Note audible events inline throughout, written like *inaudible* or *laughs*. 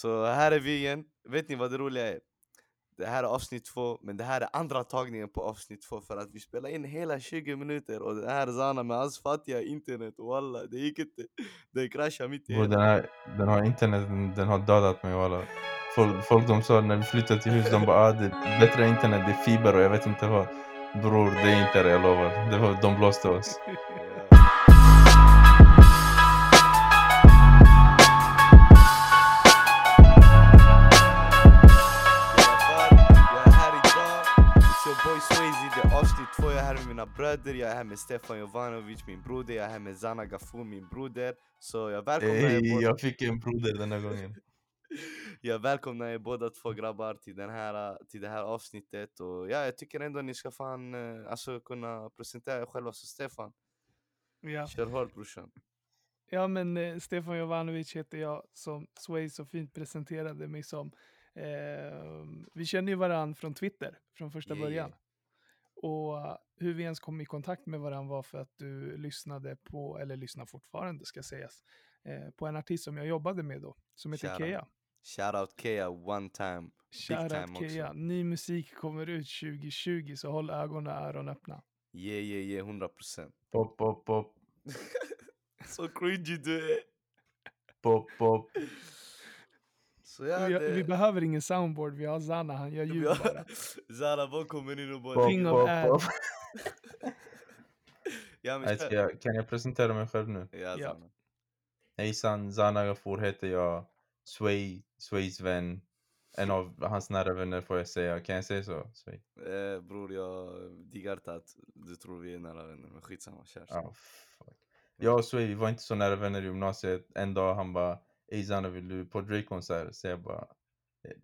Så här är vi igen, vet ni vad det roliga är? Det här är avsnitt två, men det här är andra tagningen på avsnitt två för att vi spelar in hela 20 minuter och den här Zana med hans fattiga internet, walla det gick inte Det kraschade mitt i hela den, här, den har internet, den har dödat mig walla. Folk, folk de sa när vi flyttade till hus, de bara ah, det är bättre internet, det är fiber och jag vet inte vad. Bror, det är inte det jag lovar. Det var, de blåste oss. *laughs* bröder, jag är här med Stefan Jovanovic, min broder, jag är här med Zana Gafur, min broder Så jag välkomnar er Ey, båda, jag fick en broder denna gången. *laughs* jag välkomnar er båda två grabbar till, den här, till det här avsnittet Och ja, jag tycker ändå ni ska fan eh, alltså, kunna presentera er själva, så Stefan, Ja. kör hårt brorsan ja, men eh, Stefan Jovanovic heter jag som Sway så fint presenterade mig som. Eh, vi känner ju varandra från Twitter från första Yeah, början. Och hur vi ens kom i kontakt med varandra var för att du lyssnade på, eller lyssnar fortfarande ska sägas, eh, på en artist som jag jobbade med då, som heter Shoutout. Kea. Shoutout Kea one time, big Shoutout time också Kea. Ny musik kommer ut 2020 så håll ögon och öron öppna. Yeah yeah yeah, 100% Pop, pop, pop, *laughs* Så cringy du är pop, pop. Så ja, vi, det... vi behöver ingen soundboard, vi har Zanna, han gör ljud bara. *laughs* Zara bara kommer in och bara... King of pop. *laughs* Ja men jag, kan jag presentera mig själv nu? Ja, Ja. Zana. Hejsan, Zana Ghafour heter jag. Sway, Sways vän. En av hans nära vänner får jag säga. Kan jag säga så? Sway? Eh, bror jag diggar att du tror vi är nära vänner men skitsamma, kör. Ah, fuck. Jag och Sway vi var inte så nära vänner i gymnasiet. En dag han bara Ey Zana vill du på Drake-konsert? Så jag bara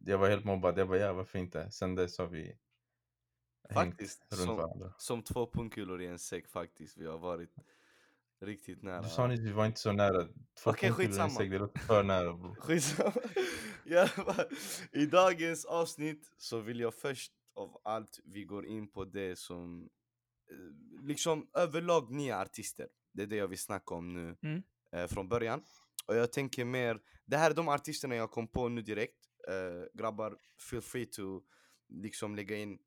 Jag var helt mobbad. Jag bara ja varför inte? Sen dess har vi hängt Faktiskt, runt som, varandra. som två pungkulor i en säck faktiskt. Vi har varit riktigt nära. Du sa nyss vi var inte så nära. Två Okej, pungkulor i en säck, Det låter för nära bror. *laughs* Skitsamma. I dagens avsnitt så vill jag först av allt vi går in på det som eh, liksom överlag nya artister. Det är det jag vill snacka om nu Mm. eh, från början. Och jag tänker mer, det här är de artisterna jag kom på nu direkt. Eh, grabbar, feel free to liksom lägga in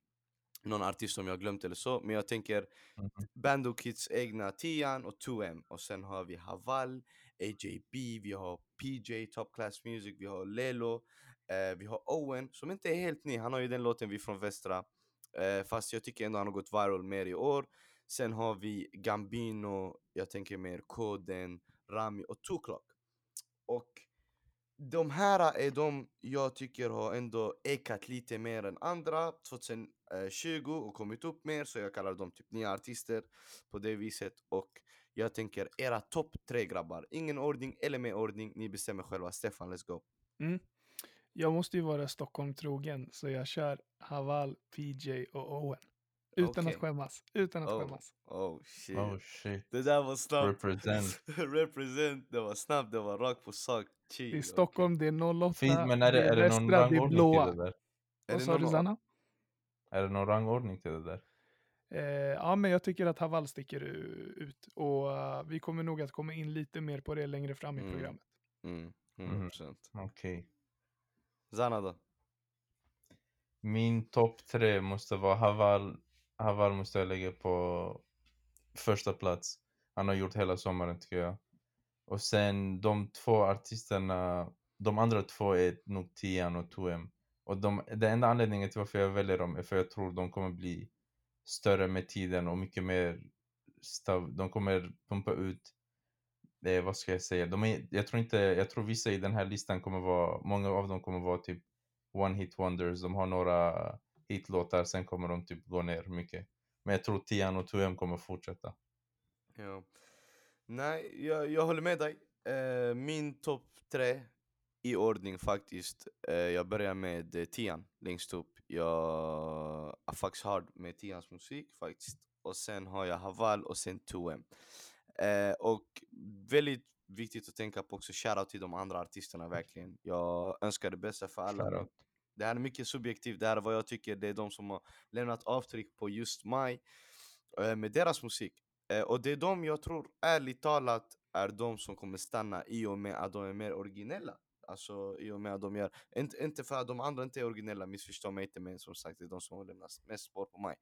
någon artist som jag glömt eller så. Men jag tänker Mhm. Bando Kids egna Tian och 2M. Och sen har vi Haval, AJB, vi har PJ, Top Class Music, vi har Lelo, eh, vi har Owen som inte är helt ny. Han har ju den låten Vi från Västra. Eh, fast jag tycker ändå han har gått viral mer i år. Sen har vi Gambino, jag tänker mer Koden, Rami och Tuklok. Och de här är de jag tycker har ändå ekat lite mer än andra 2020 och kommit upp mer så jag kallar dem typ nya artister på det viset och jag tänker era topp tre grabbar, ingen ordning eller med ordning, ni bestämmer själva. Stefan, let's go. Mm. Jag måste ju vara Stockholm trogen så jag kör Haval, PJ och Owen. Utan Okej. att skämmas. Utan att Oh, skämmas. oh shit. Oh shit. Det där var snabbt. Represent. *laughs* Represent, det var snabbt, det var rakt på sak. Chill, Det är. Stockholm, det är 08, Fint, men är det, är det någon rangordning till blåa. det där? Är Vad det sa du Sanna? Är det någon rangordning till det där? Eh, ja, men jag tycker att Haval sticker ut. Och eh, vi kommer nog att komma in lite mer på det längre fram i Mm. programmet. Mm, Mhm. 100%. Okej. Zana då? Min topp tre måste vara Haval. Havar måste jag lägga på första plats. Han har gjort hela sommaren tycker jag. Och sen de två artisterna, de andra två är nog Tian och 2M. Och de, den enda anledningen till varför jag väljer dem är för jag tror de kommer bli större med tiden och mycket mer stav, de kommer pumpa ut eh, vad ska jag säga, de är, jag tror inte, jag tror vissa i den här listan kommer vara, många av dem kommer vara typ one hit wonders, de har några hitlåtar, sen kommer de typ gå ner mycket. Men jag tror Tian och 2M kommer fortsätta. Ja. Nej, jag, jag håller med dig. Eh, min topp tre i ordning faktiskt. Eh, jag börjar med eh, Tian längst upp. Jag är faktiskt hard med Tians musik faktiskt. Och sen har jag Haval och sen 2M. Eh, och väldigt viktigt att tänka på också, shoutout till de andra artisterna verkligen. Jag önskar det bästa för alla. Shoutout. Det här är mycket subjektivt, det här är vad jag tycker, det är de som har lämnat avtryck på just mig eh, med deras musik. Eh, och det är de jag tror, ärligt talat, är de som kommer stanna i och med att de är mer originella. Alltså i och med att de gör, inte, inte för att de andra inte är originella, missförstå mig inte men som sagt det är de som har lämnat mest spår på mig.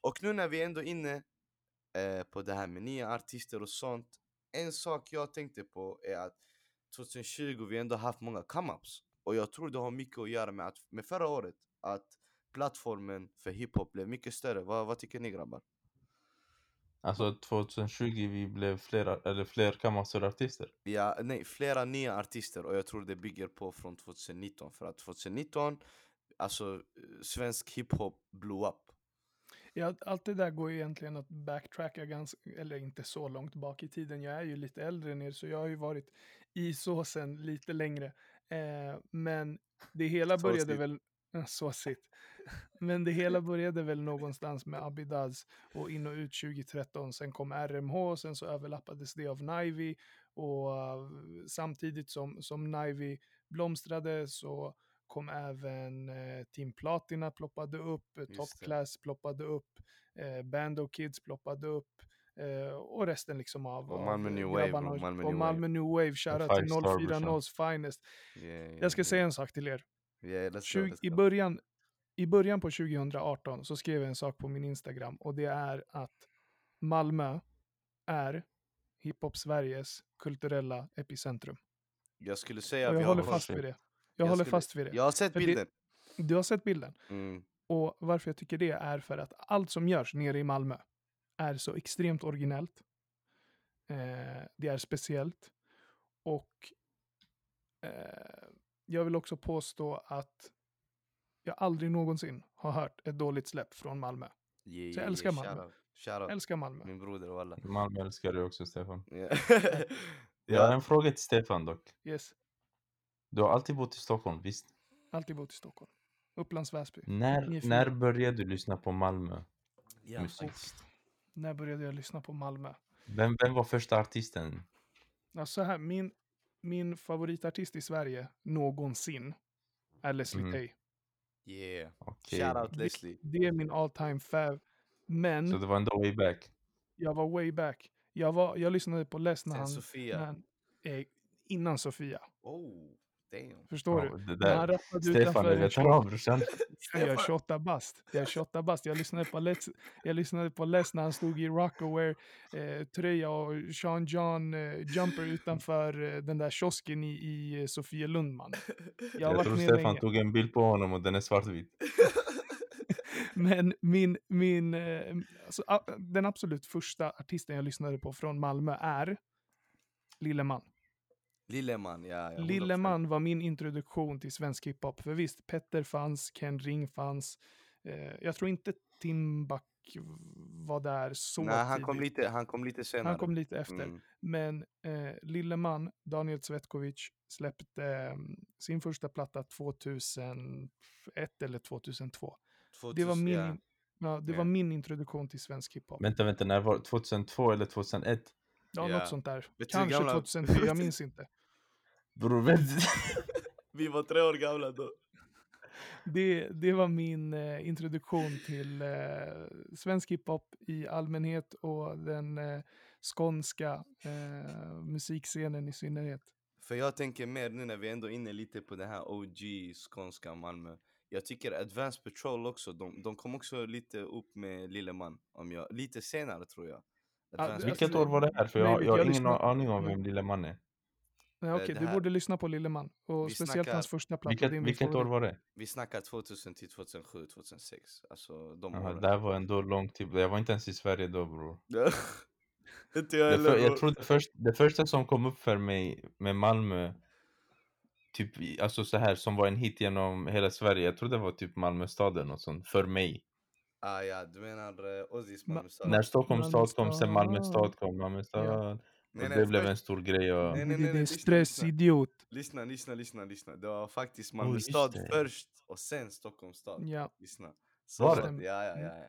Och nu när vi ändå är inne eh, på det här med nya artister och sånt. En sak jag tänkte på är att 2020 vi ändå haft många come-ups. Och jag tror det har mycket att göra med att med förra året, att plattformen för hiphop blev mycket större. Vad, vad tycker ni grabbar? Alltså 2020 vi blev flera, eller fler Kamasuр-artister. Ja, nej, flera nya artister och jag tror det bygger på från 2019 för att 2019, alltså svensk hiphop blew up. Ja, allt det där går ju egentligen att backtracka ganska, eller inte så långt bak i tiden. Jag är ju lite äldre än er, så jag har ju varit i såsen lite längre. Eh, men det hela *laughs* började Såsigt. väl... Ja, Såsigt. Men det hela började väl någonstans med Abidaz och in och ut 2013. Sen kom RMH, sen så överlappades det av Nivey. Och eh, samtidigt som, som Nivey blomstrade så kom även eh, Team Platina ploppade upp, eh, Just Top det. Class ploppade upp, eh, Bando Kids ploppade upp. Eh, och resten liksom av, Och Malmö New Wave, grabbarna bro, Malmö och Malmö New Wave. Shoutout till Five Star 040s finest. Yeah, Jag ska säga en sak till er. Yeah, let's go, 20, let's i, go. början, I början på 2018 så skrev jag en sak på min Instagram och det är att Malmö är hiphop Sveriges kulturella epicentrum. Jag skulle säga och jag har håller fast vid det. Jag, Jag håller skulle- fast vid det. Jag har sett För det- bilden. Du har sett bilden. Mm. Och varför jag tycker det är för att allt som görs nere i Malmö är så extremt originellt. Eh, det är speciellt. Och eh, jag vill också påstå att jag aldrig någonsin har hört ett dåligt släpp från Malmö. Yeah, Så jag älskar yeah. Malmö. Shoutout. Älskar Malmö. Min broder och alla. Malmö älskar dig också Stefan. Yeah. *laughs* Jag har en fråga till Stefan dock. Yes, Du har alltid bott i Stockholm, visst? alltid bott i Stockholm. Upplands Väsby. När, när började du lyssna på Malmö? ja, musik. När började jag lyssna på Malmö? Vem, vem var första artisten? Ja, så här, min, min favoritartist i Sverige någonsin är Leslie Mhm. Tay. Yeah. Okej. Shoutout Leslie. Det är min all time fav. Men Så det var ändå way back? jag var way back. Jag, var, jag lyssnade på Les när Sen han... Sofia. När eh, innan Sofia. Oh, damn. Förstår Ja, du? det När han där. rappade Stefan, utanför det en vet shop. du av brorsan. Jag är 28 bast. Jag är 28 bast. Jag lyssnade på Les, jag lyssnade på Les när han stod i Rockaware eh, tröja och Sean John eh, jumper utanför eh, den där kiosken i, i eh, Sofielund man. Jag Jag tror Stefan länge. tog en bild på honom och den är svartvit. *laughs* Men min, min eh, alltså, den absolut första artisten jag lyssnade på från Malmö är Lilleman. Lilleman, ja. ja 100%. Lilleman var min introduktion till svensk hiphop. För visst, Petter fanns, Ken Ring fanns. Eh, jag tror inte Timbuk var där så Nej, han kom, tidigt. lite, han kom lite senare. Han kom lite efter. Mm. Men eh, Lilleman, Daniel Cvetkovic, släppte eh, sin första platta 2001 eller 2002. Det var 2000, min, ja. ja, det Ja. var min introduktion till svensk hiphop. Vänta, vänta, när var det? 2002 eller 2001? Ja, Ja. något sånt där. Kanske gamla- 2003, jag minns inte. Bror, *laughs* Vi var tre år gamla då. Det, det var min eh, introduktion till eh, svensk hiphop i allmänhet och den eh, skånska eh, musikscenen i synnerhet. För jag tänker mer nu när vi ändå är inne lite på det här OG skånska Malmö. Jag tycker Advanced Patrol också, de, de kom också lite upp med Lilleman. Om jag, lite senare tror jag. Advanced Vilket år var det här? För jag, Maybe, jag har jag ingen aning om vem Lille Man är. Nej, Okej, det du borde lyssna på Lilleman. Och Vi speciellt snackar- hans första platta. Vilket, vilket år var det? Vi snackar 2000 till 2007, 2006. Alltså de Aha, åren. det här var ändå långt tid. Jag var inte ens i Sverige då bror. *laughs* Inte jag Det, heller. för, jag tror det, först, det första som kom upp för mig med Malmö, typ, alltså så här som var en hit genom hela Sverige, jag tror det var typ Malmö stad eller något sånt, för mig. Ah, ja, du menar uh, Ozzys Ma- Malmö stad? När Stockholms stad kom, sen Malmö stad. kom, Malmö stad. Nej, nej, det blev en stor grej och... Nej, nej, Det nej, är lyssna, stressidiot. Lyssna, lyssna, lyssna, lyssna. Det var faktiskt Oh, Malmö just stad det. först och sen Stockholms stad. Ja, Lyssna. Var Så det? att- Ja, ja, ja. ja.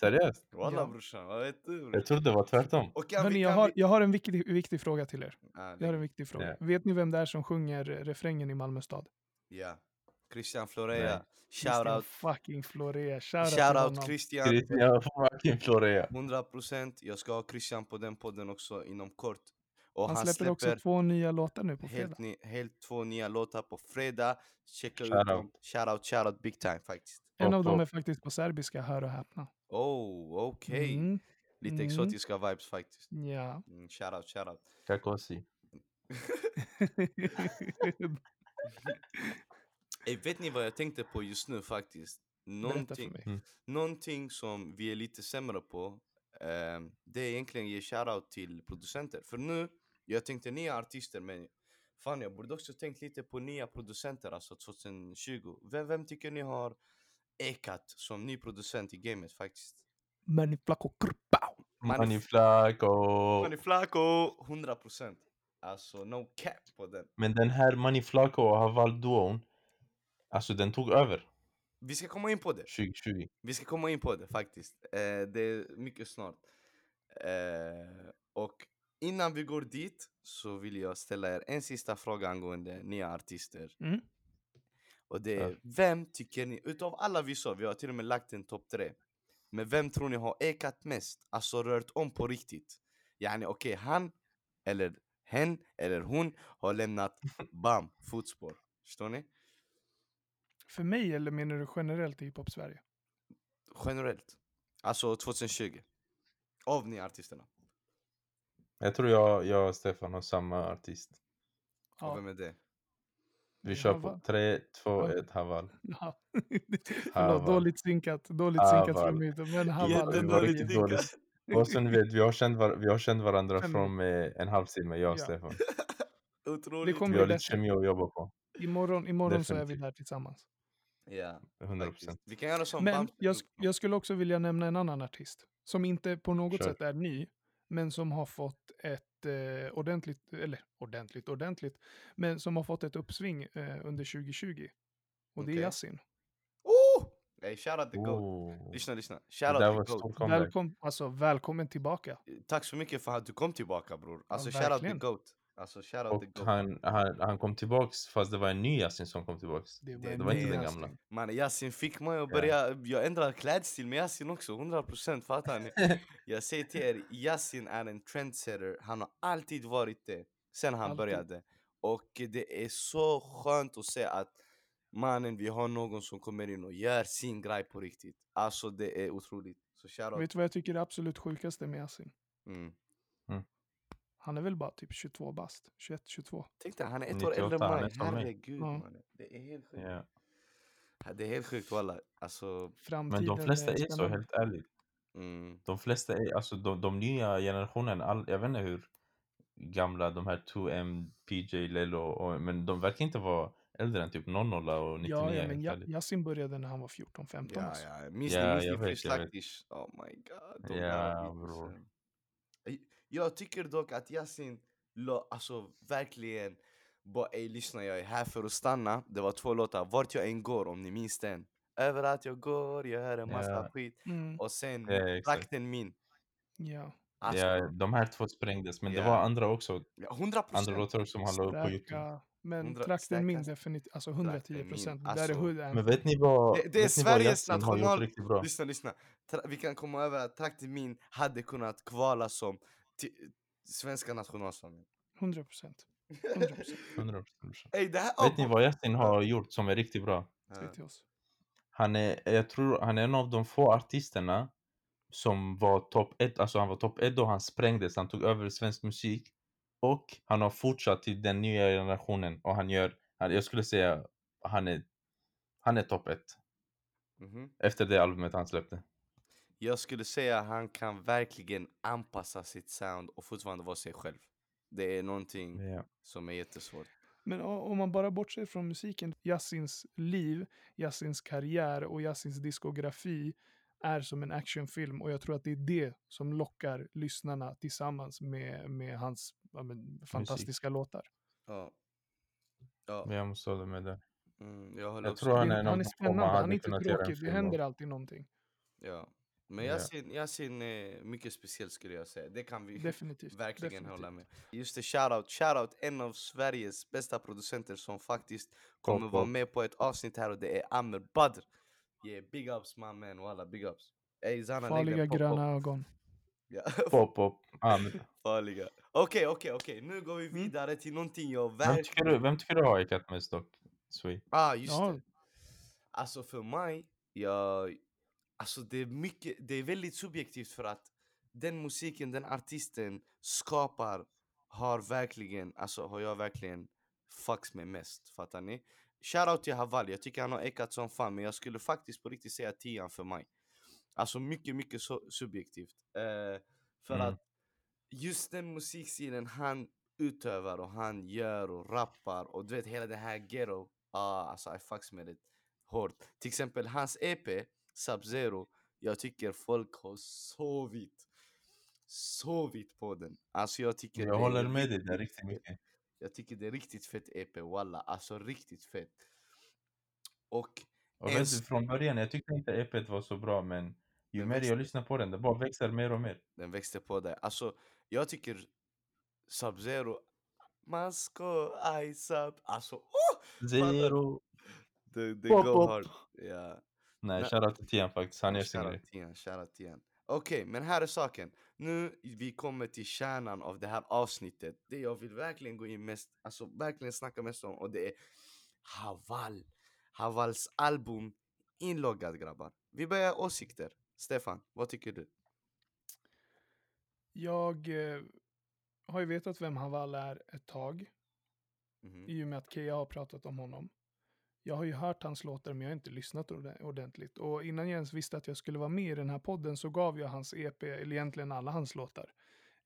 Seriöst? Walla Ja. brorsan, vad vet du? bror? Jag trodde det var tvärtom. Och kan vi, jag har, jag har en viktig, viktig fråga till er. Ah, Jag har en viktig fråga. Ja. Vet ni vem det är som sjunger refrängen i Malmö stad? Ja. Christian Florea. Shoutout. fucking Florea. Shoutout honom. Christian. Christian fucking Florea. 100%. Jag ska ha Christian på den podden också inom kort. Och Han släpper också två nya låtar nu på fredag. helt, ny, helt två nya låtar på fredag. Checka ut dem. Shoutout, shoutout big time faktiskt. En av dem är faktiskt på serbiska, hör och häpna. Oh, okej. Mm, Lite Mm. exotiska vibes faktiskt. ja. Mm, shoutout, shoutout. Kakosi. *laughs* *laughs* *laughs* Ey, vet ni vad jag tänkte på just nu faktiskt? Någonting. Mm. någonting som vi är lite sämre på, ehm, det är egentligen ge shoutout till producenter. För nu, jag tänkte nya artister men fan jag borde också tänkt lite på nya producenter alltså 2020. Vem, vem tycker ni har ekat som ny producent i gamet faktiskt? Manny Flacco Krpau. Manif- Manny Flaco. Manny Flaco, 100% Alltså no cap på den. Men den här Manny Flaco och Haval-duon, alltså den tog över Vi ska komma in på det. 2020. Vi ska komma in på det faktiskt. Eh, det är mycket snart. Eh, och innan vi går dit så vill jag ställa er en sista fråga angående nya artister. Mm. Och det är, Ja. vem tycker ni, utav alla vi sa, vi har till och med lagt en topp tre. Men vem tror ni har ekat mest? Alltså rört om på riktigt? Yani okej, han eller hen eller hon har lämnat bam, fotspår. Förstår ni? För mig eller menar du generellt i hiphop-Sverige? Generellt. Alltså 2020. Av nya artisterna. Jag tror jag, jag och Stefan har samma artist. Och Ja. vem är det? Vi kör på 3, 2, Ja. 1, Haval. *laughs* Ja. Förlåt, Haval. dåligt synkat. Dåligt Haval. synkat från mig. Men Haval. Jättedåligt dåligt. Och sen ni vet, vi har känt, var, vi har känt varandra från eh, en halvtimme, jag och Ja. Stefan. *laughs* Otroligt. Det kommer Vi har lite kemi att jobba på. Imorgon, imorgon så är vi där tillsammans. Ja, 100%. faktiskt. Vi kan göra som Men jag, jag skulle också vilja nämna en annan artist. Som inte på något Kör. sätt är ny. Men som har fått ett eh, ordentligt, eller ordentligt, ordentligt. Men som har fått ett uppsving eh, under 2020. Och det är. Yasin. Oh! Hey, shoutout the GOAT. Oh. Lyssna, lyssna. Det Shoutout the GOAT. Välkom, alltså, välkommen tillbaka. Tack så mycket för att du kom tillbaka bror. Alltså Ja, shoutout the. GOAT. Alltså Och han, han, han kom tillbaks fast det var en ny Yasin som kom tillbaks. Det Det var inte den gamla. Man, Yasin fick mig att Ja. börja, jag ändrade klädstil med Yasin också, 100% fattar ni? *laughs* Jag säger till er, Yasin är en trendsetter, han har alltid varit det sen han Alltid. började. Och det är så skönt att se att mannen, vi har någon som kommer in och gör sin grej på riktigt. Alltså det är otroligt. Så shoutout. Vet du vad jag tycker är absolut sjukaste med Yasin? Mm. Han är väl bara typ 22 bast. 21, 22. Tänk dig, han är ett år 98, äldre än han är mig. Herregud Ja. Det är helt sjukt. Ja. Ja, Det är helt sjukt walla. Alltså, Framtiden Men de flesta är så, spännande. helt ärligt. mm. De flesta är, alltså de, de nya generationen, all, jag vet inte hur gamla de här 2M, PJ, Lelo, och, men de verkar inte vara äldre än typ 00 och 99 Ja, ja, men. Yasin började när han var 14, 15. Ja, ja. Minns ni, minns jag ni. Laktish? Oh my god. Ja, bror. Jag tycker dock att Yasin, lo- alltså verkligen, bara ey lyssna jag är här för att stanna. Det var två låtar, Vart jag än går om ni minns den. Överallt jag går, jag hör en massa Ja. skit. Mm, Och sen Ja, min. ja. Alltså, ja, de här två sprängdes, men det Ja. var andra också. ja, 100 Andra procent. låtar som han la upp på Youtube. Men trakten min definitivt, alltså 110 Trakten min, procent. Det där alltså. är hood Men vet ni vad, Det- det är Sveriges national-? Lyssna, lyssna. Tra- vi kan komma över att Trakten min hade kunnat kvala som svenska nationalsången. 100 procent. 100 procent. 100%. Ey det här... Vet ni vad Yasin har gjort som är riktigt bra? Han är, jag tror han är en av de få artisterna som var topp ett, alltså han var topp ett då han sprängdes, han tog över svensk musik och han har fortsatt till den nya generationen och han gör, han- jag skulle säga han är, han är topp ett Mhm. efter det albumet han släppte. Jag skulle säga att han kan verkligen anpassa sitt sound och fortfarande vara sig själv. Det är någonting Ja. som är jättesvårt. Men om man bara bortser från musiken, Yassins liv, Yassins karriär och Yassins diskografi är som en actionfilm och jag tror att det är det som lockar lyssnarna tillsammans med, med hans ja, men, fantastiska låtar. Ja. Ja, Men jag måste hålla med där. mm, jag Jag tror han är en han är spännande, han är inte tråkig, det händer alltid någonting. Ja. Men Ja. Yasin, Yasin är mycket speciell skulle jag säga. Det kan vi *laughs* Definitivt. verkligen definitivt. hålla med. Just det, shoutout. Shoutout en av Sveriges bästa producenter som faktiskt kommer vara med på ett avsnitt här och det är Amer Badr. Yeah, big ups my man, walla big ups. Ey Zana, Farliga pop, gröna pop. ögon. *laughs* Ja, Pop, pop. Ah, men, *laughs* farliga. Okej, okej, okej. Nu går vi Mm. vidare till någonting jag vem, tycker verkligen... du, vem tycker du har ekat mest dock? Sweet. Ah, just Ja. det. Alltså för mig, jag... Alltså det är mycket, det är väldigt subjektivt för att den musiken, den artisten skapar har verkligen, alltså har jag verkligen fucks med mest, fattar ni? Shoutout till Haval, jag tycker han har ekat som fan men jag skulle faktiskt på riktigt säga tian för mig. Alltså mycket, mycket så, subjektivt. Eh, för Mm. att just den musikstilen han utövar och han gör och rappar och du vet hela det här ghetto, ah, alltså I fucks med det hårt. Till exempel hans EP, Sub-Zero, jag tycker folk har sovit. Sovit på den. Alltså jag tycker Jag håller med dig där riktigt mycket. Jag tycker det är riktigt fett EP, walla. Alltså riktigt fett. Och Och vet du, från början, jag tyckte inte EPet var så bra men ju Den mer jag lyssnar på den, det bara växer mer och mer. den växte på dig. Alltså jag tycker Sub-Zero, Masko, Isab, alltså oh! Zero. Det, det go hard. Ja. Nej, shoutout till Tian faktiskt. Han gör sin grej. Shoutout han. Okej, men här är saken. Nu vi kommer till kärnan av det här avsnittet. Det jag vill verkligen gå in mest, alltså verkligen snacka mest om och det är Haval. Havals album Inloggad grabbar. Vi börjar åsikter. Stefan, vad tycker du? Jag eh, har ju vetat vem Haval är ett tag. Mhm. I och med att Kea har pratat om honom. Jag har ju hört hans låtar men jag har inte lyssnat orde- ordentligt. Och innan jag ens visste att jag skulle vara med i den här podden så gav jag hans EP, eller egentligen alla hans låtar,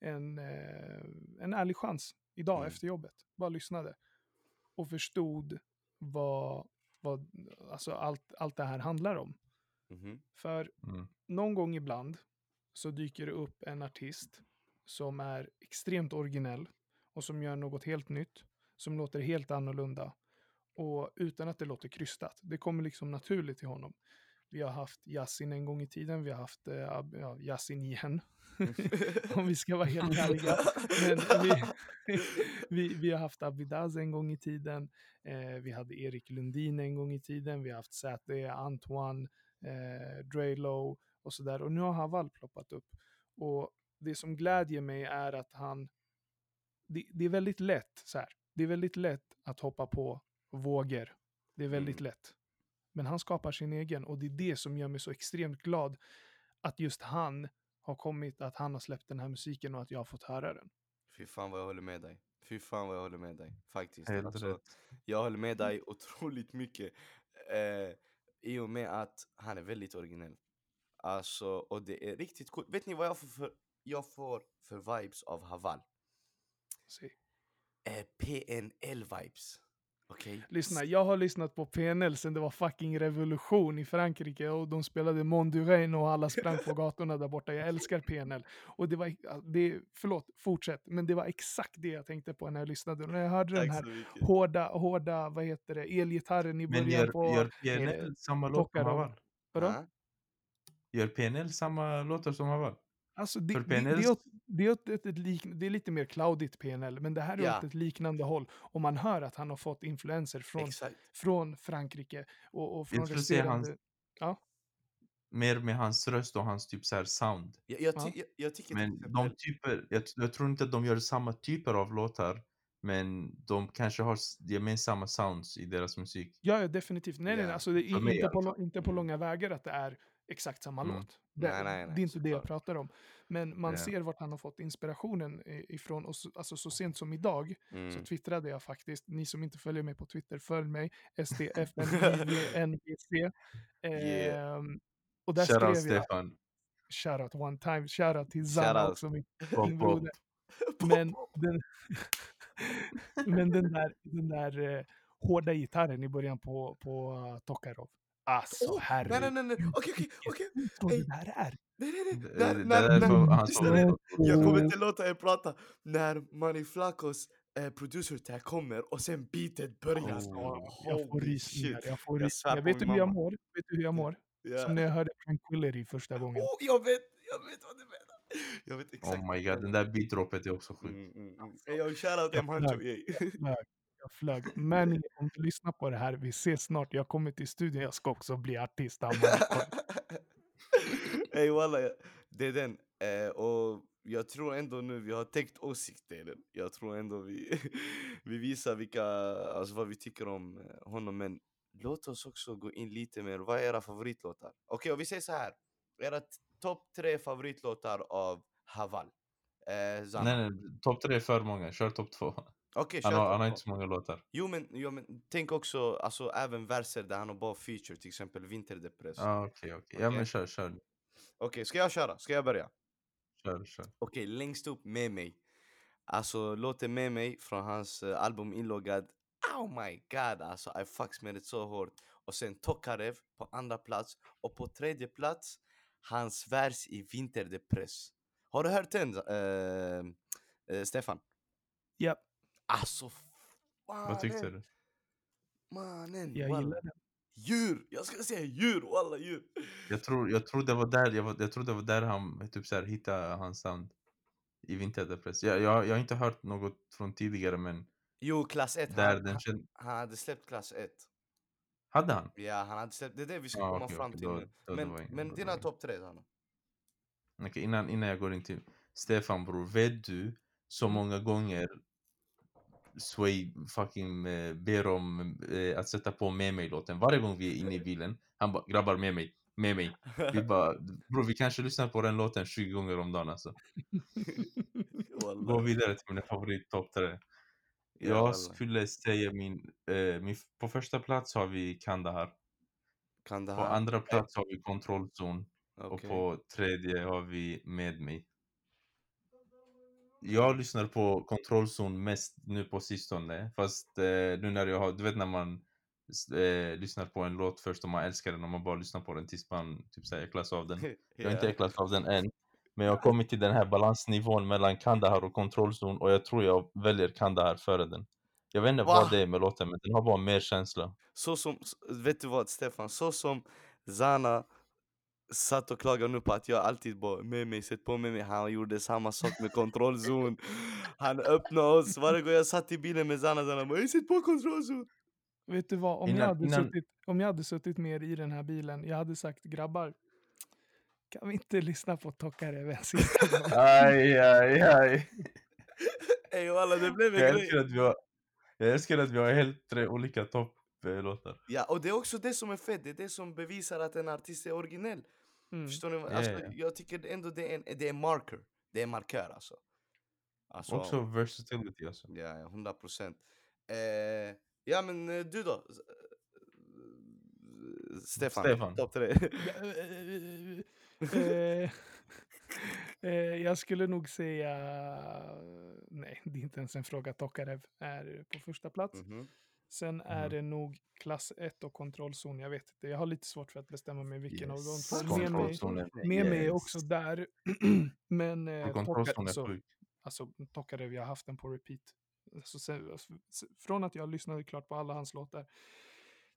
en, eh, en ärlig chans idag Mm. efter jobbet. Bara lyssnade. Och förstod vad, vad alltså allt, allt det här handlar om. Mhm. För Mm. någon gång ibland så dyker det upp en artist som är extremt originell och som gör något helt nytt, som låter helt annorlunda och utan att det låter krystat. Det kommer liksom naturligt till honom. Vi har haft Yasin en gång i tiden, vi har haft eh, ja, Yasin igen, *laughs* om vi ska vara helt ärliga. Men vi, *laughs* vi, vi har haft Abidaz en gång i tiden, eh, vi hade Erik Lundin en gång i tiden, vi har haft Zäte, Antoine, eh, Drelo och sådär. Och nu har Haval ploppat upp. Och det som glädjer mig är att han, det, det är väldigt lätt så här. Det är väldigt lätt att hoppa på vågor. Det är väldigt Mm. lätt. Men han skapar sin egen och det är det som gör mig så extremt glad att just han har kommit, att han har släppt den här musiken och att jag har fått höra den. Fy fan vad jag håller med dig. Fy fan vad jag håller med dig. Faktiskt. Helt Alltså, rätt. jag håller med dig otroligt mycket. Eh, I och med att han är väldigt originell. Alltså, och det är riktigt coolt. Vet ni vad jag får för, jag får för vibes av Haval? Se. Eh, PNL-vibes. Okej? Lyssna, jag har lyssnat på PNL sen det var fucking revolution i Frankrike och de spelade Mondurain och alla sprang på *laughs* gatorna där borta. Jag älskar PNL. Och det var, det, förlåt, fortsätt, men det var exakt det jag tänkte på när jag lyssnade. Och när jag hörde den Tack här så mycket. hårda, hårda, vad heter det, elgitarren i Men början gör, på... gör PNL samma låt som. Haval? Vadå? Gör PNL samma låtar som Haval? Alltså det, För det, det, är åt, det, är åt ett, ett lik, det är lite mer cloudigt PNL, men det här är Ja. åt ett liknande håll. Och man hör att han har fått influenser från, Exakt. från Frankrike och, och från Jag säga hans- resterande... Mer med hans röst och hans typ så här sound. Jag, jag, Ja. ty, jag, jag tycker Men de typer, jag, jag tror inte att de gör samma typer av låtar. Men de kanske har gemensamma sounds i deras musik. Ja, ja, definitivt. Nej, nej, Ja, nej. Alltså, det är inte, på, inte på långa vägar att det är exakt samma Mm. låt. Det, Nej, nej, nej, det är inte det jag pratar om. Men man Ja. ser vart han har fått inspirationen ifrån. Och så, alltså, så sent som idag så Mm. twittrade jag faktiskt. Ni som inte följer mig på Twitter, följ mig. STFNJVNBC. *laughs* Yeah. Ehm, och där Shoutout skrev jag, Stefan. shoutout one time, shoutout till Zanna också, min, min broder. Men den, *laughs* men den där, den där eh, hårda gitarren i början på, på uh, Tokarov. Alltså Oh, herregud. Nej, nej, nej. Okej, okej, okej. Vad Ey. det där är. Nej, nej, nej. Det- När, det när, där är när, lyssna. Jag kommer inte låta er prata. När Manny Flacos eh, producer tag kommer och sen beatet börjar. Oh. Jag får rysningar. Jag får Jag rysningar. på Vet du hur jag mår? Vet du hur jag mår? Ja. Som när jag hörde Tranquility första gången. Oh, jag vet, jag vet vad du menar. Jag vet exakt. Oh my god, den där beatdroppet är också sjukt. Mm, mm, mm. Ey, yo, shoutout Jag M. Hancho. Jag flög. Men om du lyssnar på det här, vi ses snart. Jag kommer till studion. Jag ska också bli artist. *laughs* Ey walla, Det är den. Eh, och jag tror ändå nu vi har täckt åsiktsdelen. Jag tror ändå vi, *laughs* vi visar vilka, alltså vad vi tycker om eh, honom. Men låt oss också gå in lite mer. Vad är era favoritlåtar? Okej, och vi säger så här. Era topp tre favoritlåtar av Haval. Eh. Nej, nej, topp tre är för många. Kör topp två. Okej, kör Han har, han har inte så många låtar. Jo men, jo men tänk också, alltså även verser där han har bara feature, till exempel Vinterdepress. Ja, Ah, okej, okej. Ja, Okej. men kör, kör. Okej, ska jag köra? Ska jag börja? Kör, kör. Okej, längst upp med mig. Alltså låten med mig från hans eh, album Inloggad. Oh my god, alltså I fucks med det så hårt. Och sen Tokarev på andra plats. Och på tredje plats, hans vers i Vinterdepress. Har du hört den, eh, eh, Stefan? Ja, Alltså, Vad tyckte mannen, du? Mannen, jag gillar den. Djur! Jag ska säga djur, walla djur! Jag tror, jag tror det var där, jag, var, jag tror det var där han typ så här, hittade hans sound. I Vinterdepress. Jag, jag, jag har inte hört något från tidigare men Jo, klass 1. där Han, den känd... han hade släppt klass 1. Hade han? Ja, han hade släppt, det är det vi ska Ja, komma okej, fram till då- nu. då- då Men, men dina topp tre, Sanna? Okej, innan, innan jag går in till Stefan bror, vet du så Mm. många gånger Sway fucking eh, ber om eh, att sätta på med mig-låten. Varje gång vi är inne i bilen, han bara grabbar med mig, med mig. Vi *laughs* bara, bror vi kanske lyssnar på den låten 20 gånger om dagen alltså. Gå vidare till mina favorit topp tre. Ja, Jag skulle säga min, eh, min, på första plats har vi Kandahar. Kan det På andra plats har vi Kontrollzon. Och Okej. på tredje har vi Med mig. Jag lyssnar på Kontrollzon mest nu på sistone. Fast eh, nu när jag har, du vet när man eh, lyssnar på en låt först och man älskar den och man bara lyssnar på den tills man typ säger äcklas av den. *laughs* Jag har inte äcklats av den än. Men jag har kommit till den här balansnivån mellan Kandahar och Kontrollzon och jag tror jag väljer Kandahar före den. Jag vet inte Va? vad det är med låten men den har bara mer känsla. Så som, vet du vad Stefan? Så som Zana satt och klagade nu på att jag alltid bara med mig, sätt på med mig. Han gjorde samma sak med kontrollzon. Han öppnade oss. Varje gång jag satt i bilen med Zana, Zana bara "Ey, sätt på kontrollzon. Vet du vad, om, Innan- jag hade innan- suttit, om jag hade suttit med er i den här bilen, jag hade sagt grabbar, kan vi inte lyssna på Tokarev en sista? Aj, aj, aj. Ey walla det blev en Jag grej. älskar att vi har, jag älskar att vi har helt tre olika topplåtar. Ja och det är också det som är fett. Det är det som bevisar att en artist är originell. Mm. Förstår ni? Alltså, ja, ja. Jag tycker ändå det är en, det är marker. Det är en markör alltså. alltså Också versatility alltså. Ja, ja, 100 procent. Eh, ja, men eh, du då? Eh, Stefan, Stefan. topp tre. Eh, eh, jag skulle nog säga... Nej, det är inte ens en fråga. Tokarev är på första plats. Mhm. Sen är Mhm. det nog klass 1 och kontrollzon. Jag vet inte. Jag har lite svårt för att bestämma mig vilken av Yes. Med mig, Kontrollzon är med mig är yes. också där. *clears throat* Men eh, så, sjuk. alltså, Tokarev, jag har haft den på repeat. Alltså, sen, alltså, från att jag lyssnade klart på alla hans låtar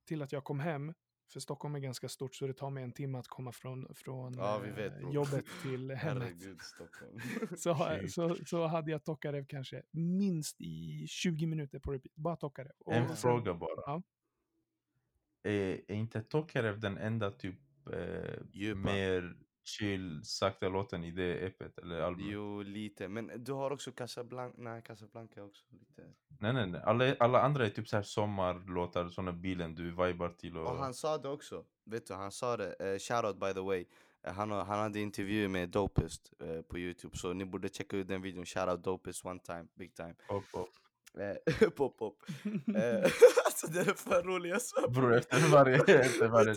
till att jag kom hem, för Stockholm är ganska stort så det tar mig en timme att komma från, från Ja, vi eh, jobbet till *laughs* hemmet. Herregud, Stockholm. *laughs* Så, så, så hade jag Tokarev kanske minst i 20 minuter på repeat. Bara Tokarev. Och En fråga bara. Ja. Är, är inte Tokarev den enda typ eh, mer chill, sakta låten i det EPet eller albumet? Jo, lite. Men du har också Casablanca. Nej, Casablanca också lite. Nej nej nej, alla, alla andra är typ så här sommarlåtar, såna bilen du vibar till och... Och han sa det också. Vet du, han sa det. Uh, shoutout by the way. Eh, han, han hade intervju med Dopest eh, på Youtube. Så ni borde checka ut den videon. Shoutout Dopest one time, big time. Pop, pop. *laughs* Pop, pop. *laughs* *laughs* Alltså det är för roligt, jag svär på Bror det. efter varje... *laughs* efter varje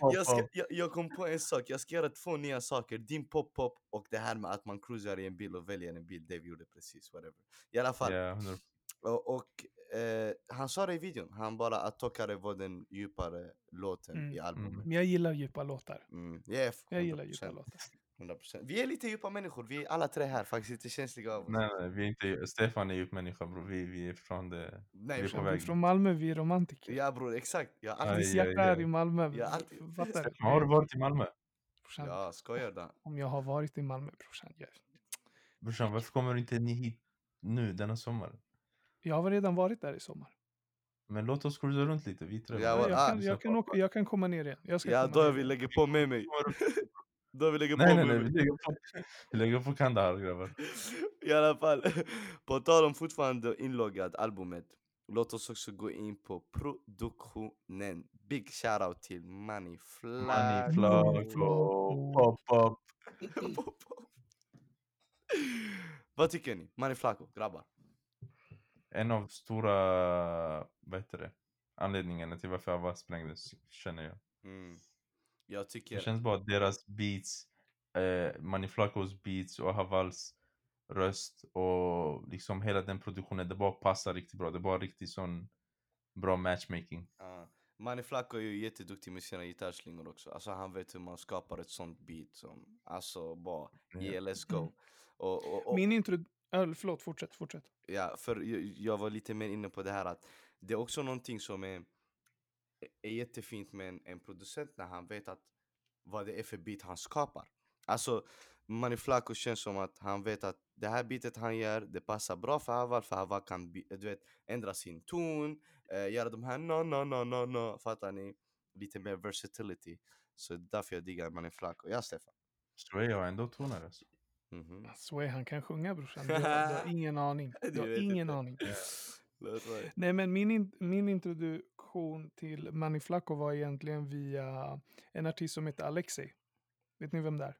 pop, jag, ska, jag, jag kom på en sak, jag ska göra två nya saker. Din pop-pop och det här med att man cruisar i en bil och väljer en bil. Det vi gjorde precis, whatever. I alla fall. Ja, 100%. Och, och eh, han sa det i videon, han bara att Tokare var den djupare låten Mm. i albumet. Men jag gillar djupa låtar. Mm. Yeah, Jag gillar 100%, djupa låtar. 100%. Vi är lite djupa människor, vi är alla tre här faktiskt lite känsliga av oss. Nej nej, vi är inte... Stefan är djup människa bror, vi, vi är från det... Nej, vi är på. Vi väg. från Malmö, vi är romantiker. Ja bror, exakt. Jag har Aj, alltid... Aj, är aj. i Malmö. Jag har alltid- du? Har du varit i Malmö? Brorsan, Ja, skojar du? Om jag har varit i Malmö, brorsan. Jag, Brorsan varför kommer inte ni hit nu denna sommar? jag har redan varit där i sommar. Men låt oss cruisa runt lite, vi tre. Jag, kan, jag, kan åka, jag kan komma ner igen. Jag ska Ja, då jag igen. lägga på med mig. Då vi lägger Nej på nej nej, vi lägger på, vi lägger på Kandahar grabbar. *laughs* I alla fall, *laughs* på tal om fortfarande inloggad albumet. Låt oss också gå in på produktionen. Big shoutout till Money Flaco. Money Flaco. Flaco, *laughs* pop pop. Vad tycker ni? Money Flaco, grabbar. En av stora, vad heter det, anledningarna till varför Avaz sprängdes känner jag. Mm. Jag Det tycker... känns bara att deras beats, eh, Money Flacos beats och Havals röst och liksom hela den produktionen, det bara passar riktigt bra. Det är bara riktigt sån bra matchmaking. Ja. Manny Flaco är ju jätteduktig med sina gitarrslingor också. Alltså han vet hur man skapar ett sånt beat som, alltså bara, yeah let's go. Mm. Och, och, och, Min intro... Äh, förlåt, fortsätt, fortsätt. ja, för jag, jag var lite mer inne på det här att det är också någonting som är, är jättefint med en, en producent när han vet att vad det är för beat han skapar. Alltså Manny Flaco känns som att han vet att det här beatet han gör, det passar bra för Haval, för Haval kan du vet, ändra sin ton, eh, göra de här no, no, no, no, no, fattar ni? Lite mer versatility. Så det är därför jag diggar Manny Flaco. Ja Stefan? Sway har ändå toner alltså. Mhm. Sway, han kan sjunga brorsan. Du har, du har ingen aning. *laughs* Du har ingen inte. aning. Nej, men min, in, min introduktion till Manny Flaco var egentligen via en artist som heter Alexei. Vet ni vem det är?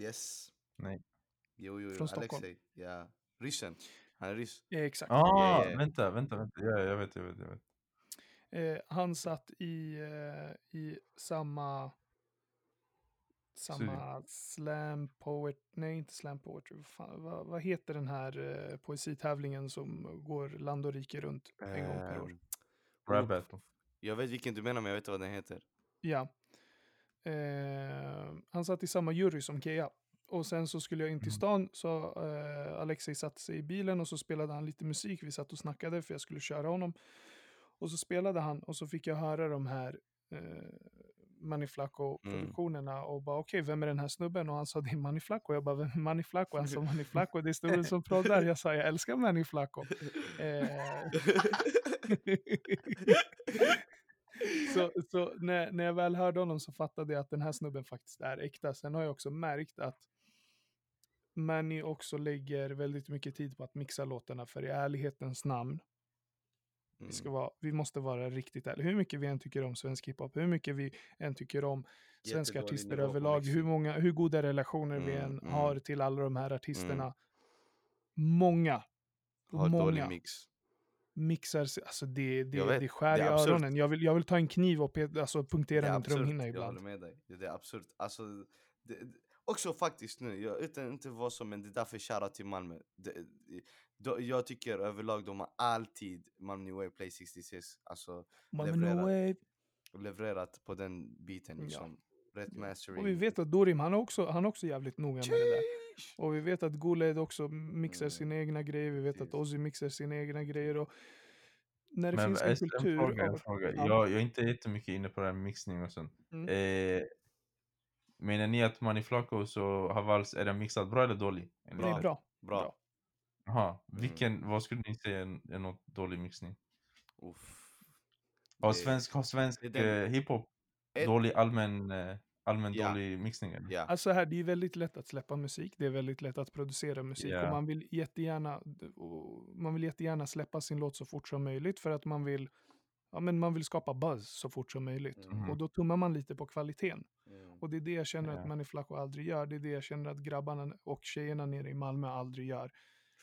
Yes. Nej. Jo, jo, jo. Från Stockholm. Alexei. Ja. Ryssen. Han är ryss. Ja, exakt. Ah, Ja, ja. vänta, vänta, vänta. Ja, jag vet, jag vet, jag vet. Eh, han satt i, eh, i samma samma slam poet, nej inte slam poetry, vad, fan, vad, vad heter den här eh, poesitävlingen som går land och rike runt en gång per år? Ehm, Rap battle. Jag vet vilken du menar men jag vet inte vad den heter. Ja. Eh, han satt i samma jury som Kea. Och sen så skulle jag in till Mm. stan så eh, Alexei satte sig i bilen och så spelade han lite musik. Vi satt och snackade för jag skulle köra honom. Och så spelade han och så fick jag höra de här eh, Manny Flaco-produktionerna och bara okej, vem är den här snubben? Och han sa det är Manny Flaco. Jag bara, vem är Manny Flaco? Han sa Manny Flaco, det är snubben som *laughs* proddar. Jag sa, jag älskar Manny Flaco. Eh, *laughs* så så när, när jag väl hörde honom så fattade jag att den här snubben faktiskt är äkta. Sen har jag också märkt att Manny också lägger väldigt mycket tid på att mixa låtarna, för i ärlighetens namn, vi, ska Mm. vara, vi måste vara riktigt ärliga. Hur mycket vi än tycker om svensk hiphop, hur mycket vi än tycker om svenska artister överlag, hur, många, hur goda relationer vi Mm, än mm. har till alla de här artisterna. Många, Har dålig många mix. mixar, sig- alltså det, det, Jag vet, det skär det i öronen. Jag vill, jag vill ta en kniv och pet, alltså punktera absurt, trumhinna jag ibland. håller med dig. Det är absurt. Alltså, det, också faktiskt nu, jag, utan inte vara så, men det är därför shoutout till Malmö. Det, då, jag tycker överlag de har alltid Malmö New Wave Play 66, alltså levererat. levererat på den biten Ja. liksom. Rätt mastering. Och vi vet att Dorim, han är också, han är också jävligt noga med det där. Och vi vet att Guled också mixar Mm. sina egna grejer. Vi vet att. Ozzy mixar sina egna grejer. Och när det Men finns en en kultur... fråga, en fråga. Ja. Jag, jag är inte jättemycket inne på det här med mixning och sånt. Mm. Eh, menar ni att Manny Flacos och Havals, är den mixad bra eller dålig? Nej, er? bra. Bra. bra. Jaha, vilken, vad skulle ni säga är, är något dålig mixning? Uff. Har svensk, har svensk eh, hiphop Ett- dålig allmän, eh, allmän Ja. dålig mixning eller? Ja. Alltså här, det är väldigt lätt att släppa musik. Det är väldigt lätt att producera musik. Ja. Och man vill jättegärna, och man vill jättegärna släppa sin låt så fort som möjligt. För att man vill, ja, men man vill skapa buzz så fort som möjligt. Mm. Och då tummar man lite på kvaliteten. Mm. Och det är det jag känner Ja. att Manny Flacco aldrig gör. Det är det jag känner att grabbarna och tjejerna nere i Malmö aldrig gör.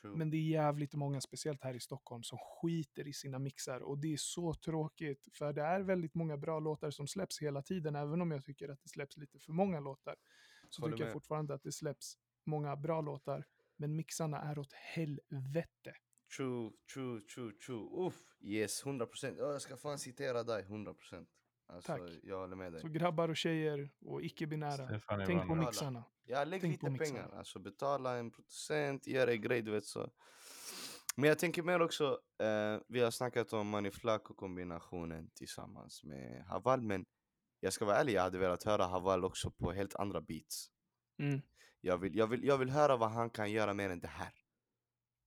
True. Men det är jävligt många, speciellt här i Stockholm, som skiter i sina mixar. Och det är så tråkigt, för det är väldigt många bra låtar som släpps hela tiden. Även om jag tycker att det släpps lite för många låtar. Så Håller tycker jag fortfarande att det släpps många bra låtar. Men mixarna är åt helvete. True, true, true, true. Uff, yes, 100%. Ja, jag ska fan citera dig, 100%. Alltså, Tack. jag håller med dig. Så grabbar och tjejer och icke-binära, tänk på mixarna. Ja, lägg Tänk lite pengar. Alltså betala en producent, gör en grej, du vet så. Men jag tänker mer också, eh, vi har snackat om Money Flaco kombinationen tillsammans med Haval, men jag ska vara ärlig, jag hade velat höra Haval också på helt andra beats. Mm. Jag vill, jag vill, jag vill höra vad han kan göra mer än det här.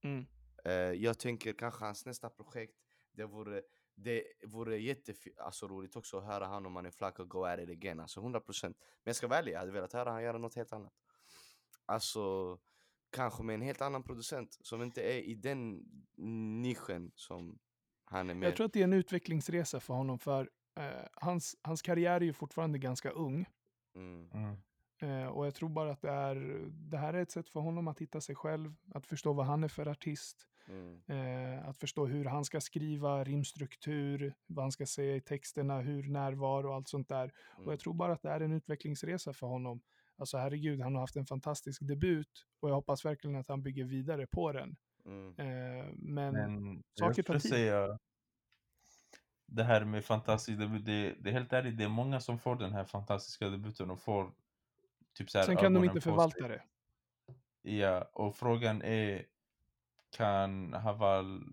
Mm. Eh, jag tänker kanske hans nästa projekt, det vore det vore jätteroligt alltså, roligt också att höra han om han är Flacco go at it again, alltså 100% Men jag ska ärlig, jag hade velat höra han göra något helt annat Alltså, kanske med en helt annan producent som inte är i den nischen som han är med Jag tror att det är en utvecklingsresa för honom, för eh, hans, hans karriär är ju fortfarande ganska ung. mm. Mm. Eh, och jag tror bara att det, är, det här är ett sätt för honom att hitta sig själv, att förstå vad han är för artist, Mm. eh, att förstå hur han ska skriva, rimstruktur, vad han ska säga i texterna, hur närvaro och allt sånt där. Och Mm. jag tror bara att det är en utvecklingsresa för honom. Alltså herregud, han har haft en fantastisk debut och jag hoppas verkligen att han bygger vidare på den. Mm. Eh, men, Men saker tar tid. säga det här med fantastisk debut, det, det är helt ärligt, det är många som får den här fantastiska debuten och får typ så här sen kan de inte förvalta det. Ja, och frågan är kan Haval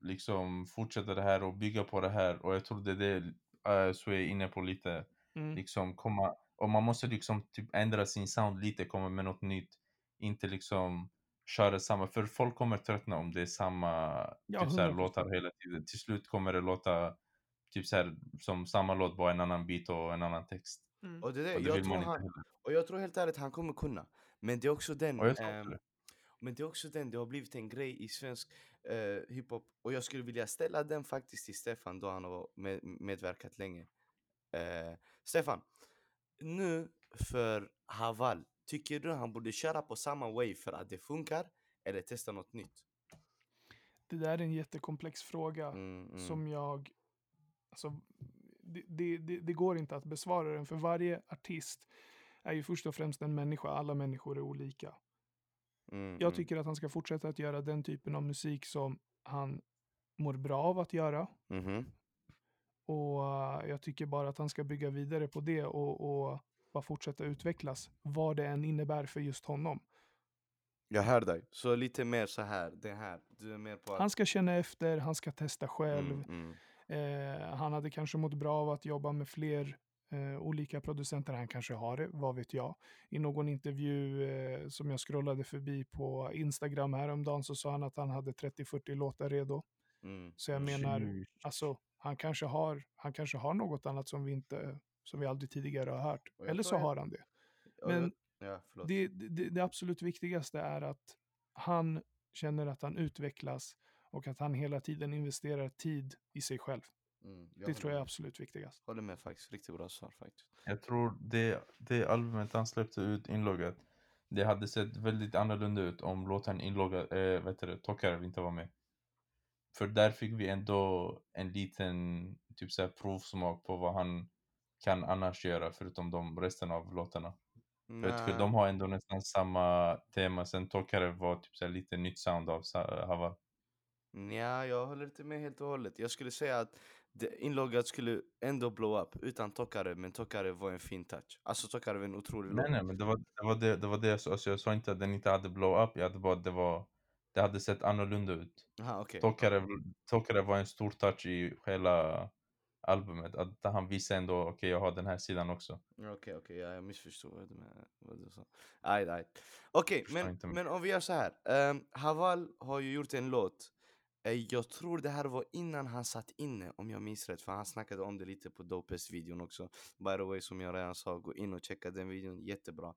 liksom fortsätta det här och bygga på det här och jag tror det är det uh, så är inne på lite Mm. liksom komma och man måste liksom typ ändra sin sound lite, komma med något nytt inte liksom köra samma, för folk kommer tröttna om det är samma Ja, typ så här, 100%. låtar hela tiden. Till slut kommer det låta typ så här, som samma låt, bara en annan beat och en annan text. Och, det är det, Och det jag tror han, och jag tror helt ärligt han kommer kunna Men det är också den Och jag tror ehm, det. Men det är också den, det har blivit en grej i svensk eh, hiphop Och jag skulle vilja ställa den faktiskt till Stefan då han har med, medverkat länge eh, Stefan, nu för Haval, tycker du han borde köra på samma way för att det funkar? Eller testa något nytt? Det där är en jättekomplex fråga Mm, mm. som jag... Alltså, det, det, det, det går inte att besvara den, för varje artist är ju först och främst en människa. Alla människor är olika. Mm, Jag mm, tycker att han ska fortsätta att göra den typen av musik som han mår bra av att göra. mhm. Och eh, jag tycker bara att han ska bygga vidare på det och, och bara fortsätta utvecklas. Vad det än innebär för just honom. Jag hör dig, så lite mer så här, det här Du är mer på att Han ska känna efter, han ska testa själv. mm, mm. Eh, han hade kanske mått bra av att jobba med fler eh, olika producenter. Han kanske har det, vad vet jag. I någon intervju eh, som jag scrollade förbi på Instagram häromdagen så sa han att han hade 30-40 låtar redo. Mm. Så jag menar, alltså, han kanske, har, han kanske har något annat som vi, inte, som vi aldrig tidigare har hört. Eller så jag- har han det. Men ja, det, det, det absolut viktigaste är att han känner att han utvecklas och att han hela tiden investerar tid i sig själv. Mm, Det tror jag är absolut viktigast. Håller med faktiskt, riktigt bra svar faktiskt. Jag tror det, det albumet han släppte ut inloggat, det hade sett väldigt annorlunda ut om låten inloggat, eh, vet du Tokarev inte var med. För där fick vi ändå en liten typ så här provsmak på vad han kan annars göra förutom de resten av låtarna. För jag tycker de har ändå nästan samma tema. Sen Tokarev var typ så här lite nytt sound av Haval. Ja, jag håller inte med helt och hållet. Jag skulle säga att inloggat skulle ändå blow up utan Tokare, men Tokare var en fin touch. Alltså Tokare var en otrolig Nej nej men det var det, var det, det, var det jag sa. Alltså, jag sa inte att den inte hade blow up. Jag hade bara det var det hade sett annorlunda ut. Aha, okej. Tokarev, Tokarev var en stor touch i hela albumet. Att han visade ändå, okej jag har den här sidan också. Okej, okej, ja, jag missförstod vad du, sa. Okej, men, men om vi gör så här. Ehm, Haval har ju gjort en låt. Eh, jag tror det här var innan han satt inne, om jag minns rätt. För han snackade om det lite på Dopest-videon också. By the way, som jag redan sa, gå in och checka den videon, jättebra.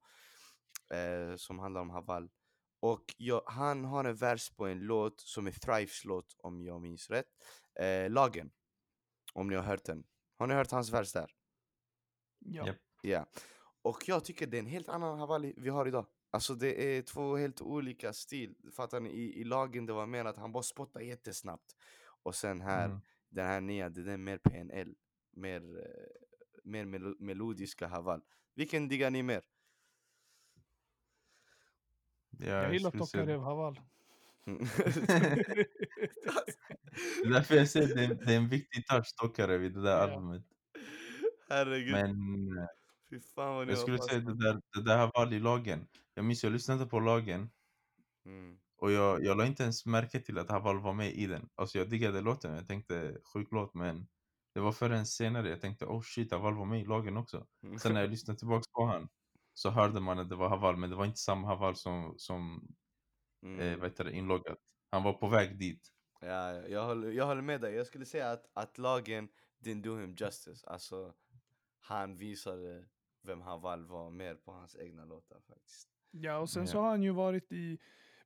Eh, som handlar om Haval. Och jag, han har en vers på en låt som är Thrives låt, om jag minns rätt. Eh, Lagen. Om ni har hört den. Har ni hört hans vers där? Ja. Ja, och jag tycker det är en helt annan Havali vi har idag. Alltså det är två helt olika stil. Fattar ni? I, i lagen det var mer att han bara spottar jättesnabbt. Och sen här, Mm. den här nya, det är mer PNL. Mer, eh, mer melo melodiska Haval. Vilken diggar ni mer? Ja, Jag gillar Tokarev Haval. *laughs* Det är därför jag säger det, är- det är en viktig touch Tokarev i det där Ja. albumet. Herregud, Men fy fan vad ni jag skulle säga det där, det där Haval i lagen. Jag minns jag lyssnade på lagen Mm. och jag, jag la inte ens märke till att Haval var med i den. Alltså jag diggade låten, jag tänkte sjuk låt men det var förrän senare jag tänkte oh shit Haval var med i lagen också. Sen när jag lyssnade tillbaks på han så hörde man att det var Haval men det var inte samma Haval som, som eh, Mm. heter det, inloggat. Han var på väg dit. Ja, ja, jag håller, jag håller med dig. Jag skulle säga att, att lagen didn't do him justice. Alltså, han visade vem Haval var mer på hans egna låtar faktiskt. Ja, och sen Ja. så har han ju varit i,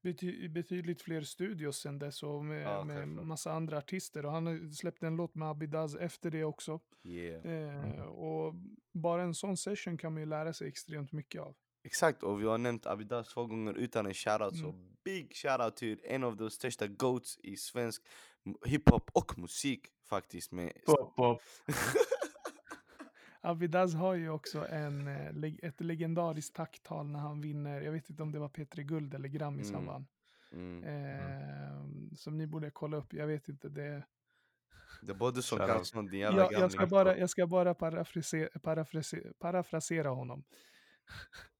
bety betydligt fler studios sen dess och med, Ja, med massa andra artister. Och han har ju släppt en låt med Abidaz efter det också. Yeah. Eh, och bara en sån session kan man ju lära sig extremt mycket av. Exakt, och vi har nämnt Abidas två gånger utan en shoutout, så big shoutout till en av de största goats i svensk hiphop och musik faktiskt med Pop, pop. *laughs* Abidaz har ju också en, eh, ett legendariskt tacktal när han vinner, jag vet inte om det var P3 Guld eller Grammis han Mm. vann. mm. Eh, som ni borde kolla upp, jag vet inte det. Det är både som Shoutout. Karlsson, din jävla Jag, jag, ska bara, jag ska bara parafrasera, parafrasera, parafrasera honom. *laughs*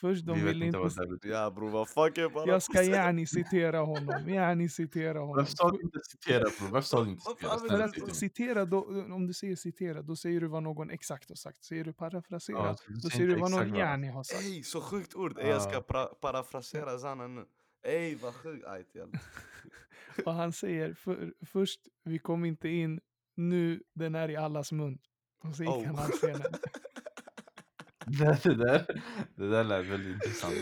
Först de Vi vill inte inte... vad. Ja bror vad fuck är bara Jag ska gärna citera honom, gärna citera *laughs* honom. Varför sa du inte citera bror? Varför sa du inte citera? För citera, då, om du säger citera, då säger du vad någon exakt har sagt. Säger du parafrasera, Ja, då säger du vad någon vad- gärna har sagt. Ey så sjukt ord! Ey, jag ska parafrasera Zanna nu Ey vad sjukt! Och *laughs* han säger för, först, vi kom inte in, nu, den är i allas mun. Och så gick Oh. han av scenen. *laughs* Det, det, där, det där lät väldigt intressant. *laughs*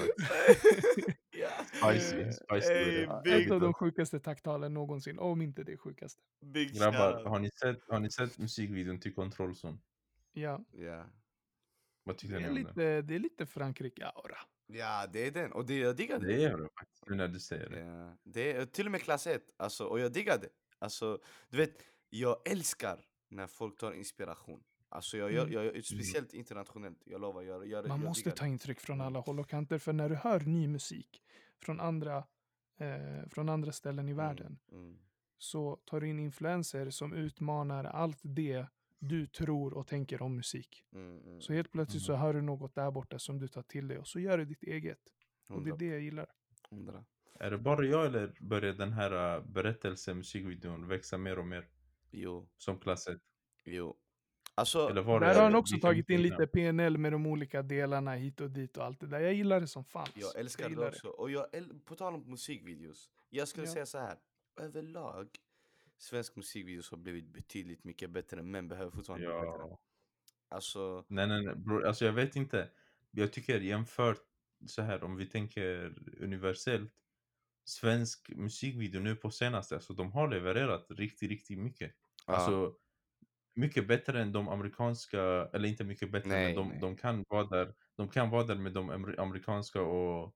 Spicy, spicy. Ey, var det. big- Ett av de sjukaste tacktalen någonsin, om inte det sjukaste. Big Grabbar, har ni, sett, har ni sett musikvideon till Kontrollzon? Ja, Ja. Vad det tyckte är ni om den? lite, det är lite Frankrike-aura. ja, det är den. Och det, jag diggar det. Det är det faktiskt, nu när du säger det. Ja, det är till och med klass 1, alltså, och jag diggar det. Alltså, du vet, jag älskar när folk tar inspiration. Alltså, jag, jag, Mm. jag, speciellt internationellt, jag lovar. Jag, jag, Man jag måste ta intryck från Mm. alla håll och kanter, för när du hör ny musik från andra, eh, från andra ställen i världen, Mm, mm. så tar du in influenser som utmanar allt det du tror och tänker om musik. Mm, mm. Så helt plötsligt så hör du något där borta som du tar till dig och så gör du ditt eget. Och det är det jag gillar. hundra. Är det bara jag eller börjar den här uh, berättelsemusikvideon växa mer och mer? Jo, Som klass 1? jo. Alltså, Eller var Där det har han också tagit in lite PNL med de olika delarna hit och dit och allt det där. Jag gillar det som fan. jag älskar det gillar också. Och jag, på tal om musikvideos, jag skulle Ja. säga så här. överlag, svensk musikvideos har blivit betydligt mycket bättre, men behöver fortfarande bli bättre. Ja. Alltså, Nej, nej, nej. Bror, alltså jag vet inte. Jag tycker jämfört så här, om vi tänker universellt. Svensk musikvideo nu på senaste, alltså de har levererat riktigt, riktigt mycket. ja. Alltså, mycket bättre än de amerikanska, eller inte mycket bättre, Nej, men de, nej. de kan vara där. De kan vara där med de amer- amerikanska och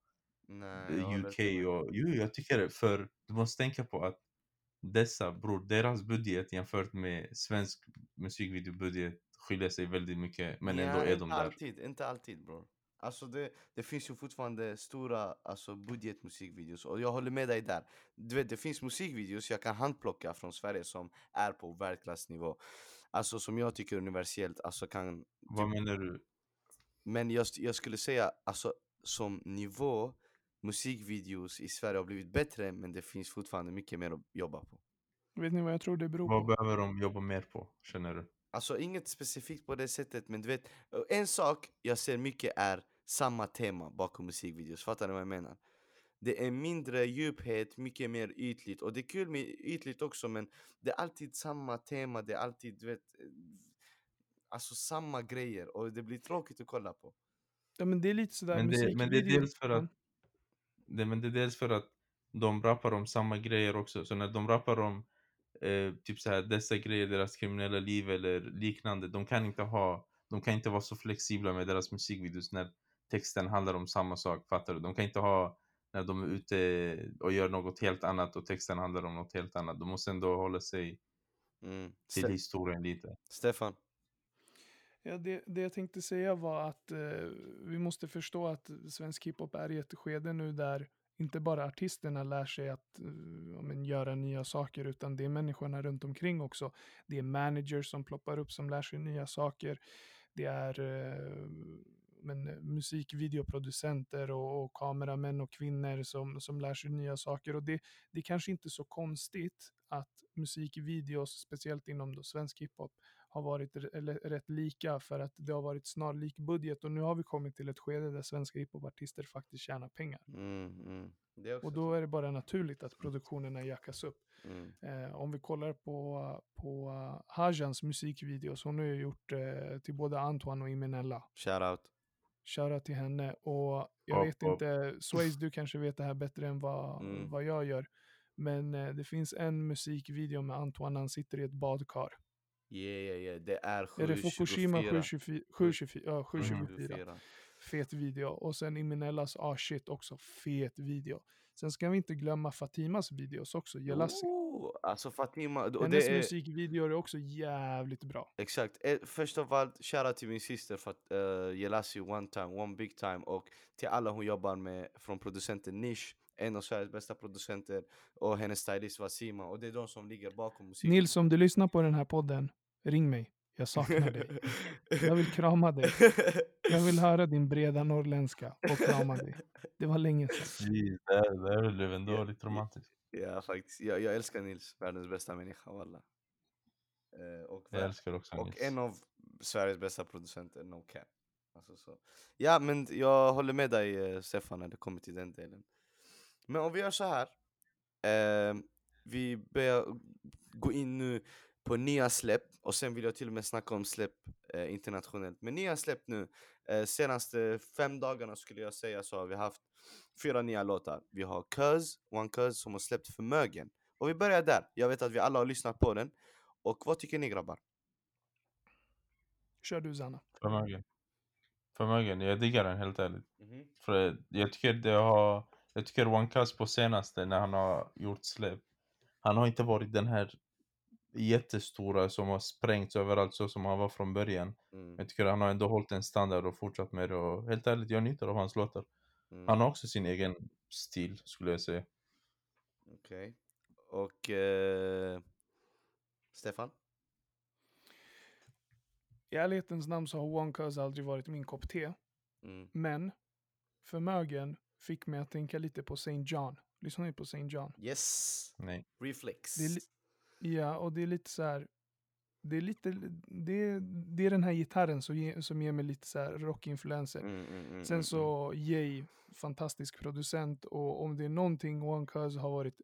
nej, håller UK och jo, jag tycker det, för du måste tänka på att dessa, bror, deras budget jämfört med svensk musikvideobudget skiljer sig väldigt mycket, men ändå Ja, är inte de där. alltid, inte alltid bror. Alltså det, det finns ju fortfarande stora alltså budgetmusikvideos och jag håller med dig där. Du vet det finns musikvideos jag kan handplocka från Sverige som är på världsklassnivå. Alltså som jag tycker universellt, alltså kan... Vad typ- menar du? Men jag, jag skulle säga alltså som nivå, musikvideos i Sverige har blivit bättre men det finns fortfarande mycket mer att jobba på. Vet ni vad jag tror det beror Vad på? behöver de jobba mer på, känner du? Alltså inget specifikt på det sättet men du vet, en sak jag ser mycket är samma tema bakom musikvideos, fattar ni vad jag menar? Det är mindre djuphet, mycket mer ytligt och det är kul med ytligt också men det är alltid samma tema, det är alltid du vet eh, Alltså samma grejer och det blir tråkigt att kolla på Ja, men det är lite sådär Men det, men det är dels för att det, men det är dels för att de rappar om samma grejer också. Så när de rappar om eh, typ så här, dessa grejer, deras kriminella liv eller liknande, de kan inte ha, de kan inte vara så flexibla med deras musikvideos när texten handlar om samma sak, fattar du? De kan inte ha när de är ute och gör något helt annat och texten handlar om något helt annat. De måste ändå hålla sig mm. till Ste- historien lite. Stefan? Ja, det, det jag tänkte säga var att eh, vi måste förstå att svensk hiphop är i ett skede nu där inte bara artisterna lär sig att eh, ja, men, göra nya saker utan det är människorna runt omkring också. Det är managers som ploppar upp som lär sig nya saker. Det är eh, men, musikvideoproducenter och, och kameramän och kvinnor som, som lär sig nya saker. Och det, det är kanske inte så konstigt att musikvideos, speciellt inom då svensk hiphop, har varit rätt lika för att det har varit snarlik budget och nu har vi kommit till ett skede där svenska hiphopartister faktiskt tjänar pengar. Mm, mm. Och då är det bara naturligt att produktionerna jackas upp. Mm. Eh, om vi kollar på, på uh, Hajans musikvideos, hon har ju gjort eh, till både Antoine och Imenella. Shoutout. Shoutout till henne. Och jag Hopp, vet hopp. inte, Swayze du kanske vet det här bättre än vad, Mm. vad jag gör. Men eh, det finns en musikvideo med Antoine han sitter i ett badkar. Yeah, yeah, yeah. Det är Är det Fukushima 724. 724? 724 ja, 724. 724. Fet video. Och sen Imenellas ah shit också, fet video. Sen ska vi inte glömma Fatimas videos också, Jelassi. Oh, alltså Fatima, och Hennes är, musikvideor är också jävligt bra. exakt. Eh, Först av allt, shoutout till min syster för att uh, Jelassi one time, one big time och till alla hon jobbar med från producenten Nish, en av Sveriges bästa producenter och hennes stylist Vasima och det är de som ligger bakom musiken. Nils, om du lyssnar på den här podden, ring mig. Jag saknar dig. *laughs* Jag vill krama dig. *laughs* Jag vill höra din breda norrländska och krama dig. Det var länge sedan. Det här blev ändå lite romantiskt. Ja faktiskt, jag, jag älskar Nils, världens bästa människa walla. Eh, och Jag älskar också Och Nils. en av Sveriges bästa producenter, no cap. Alltså så. Ja men jag håller med dig eh, Stefan när det kommer till den delen. Men om vi gör så här. Eh, vi börjar gå in nu på nya släpp och sen vill jag till och med snacka om släpp eh, internationellt. Men nya släpp nu, eh, senaste fem dagarna skulle jag säga så har vi haft fyra nya låtar. Vi har Cuz, One Cuz som har släppt Förmögen. Och vi börjar där, jag vet att vi alla har lyssnat på den. Och vad tycker ni grabbar? Kör du Zanna. Förmögen. Förmögen, jag diggar den helt ärligt. Mhm. För jag tycker det har, jag tycker One Cuz på senaste när han har gjort släpp, han har inte varit den här jättestora som har sprängts överallt så som han var från början. Mm. Jag tycker han har ändå hållit en standard och fortsatt med det och helt ärligt, jag njuter av hans låtar. Mm. Han har också sin egen stil skulle jag säga. Okej. Och eh, Stefan? I ärlighetens namn så har One Cuz aldrig varit min kopp te. Mm. Men Förmögen fick mig att tänka lite på St. John. Lyssnar ni på St. John? Yes! Nej. Reflex. Det är Ja, och det är lite så här. Det är lite, det, det är den här gitarren som, ge, som ger mig lite så här rockinfluenser. Mm, mm, mm, mm, Sen så Jay, fantastisk producent och om det är någonting One Cuz har varit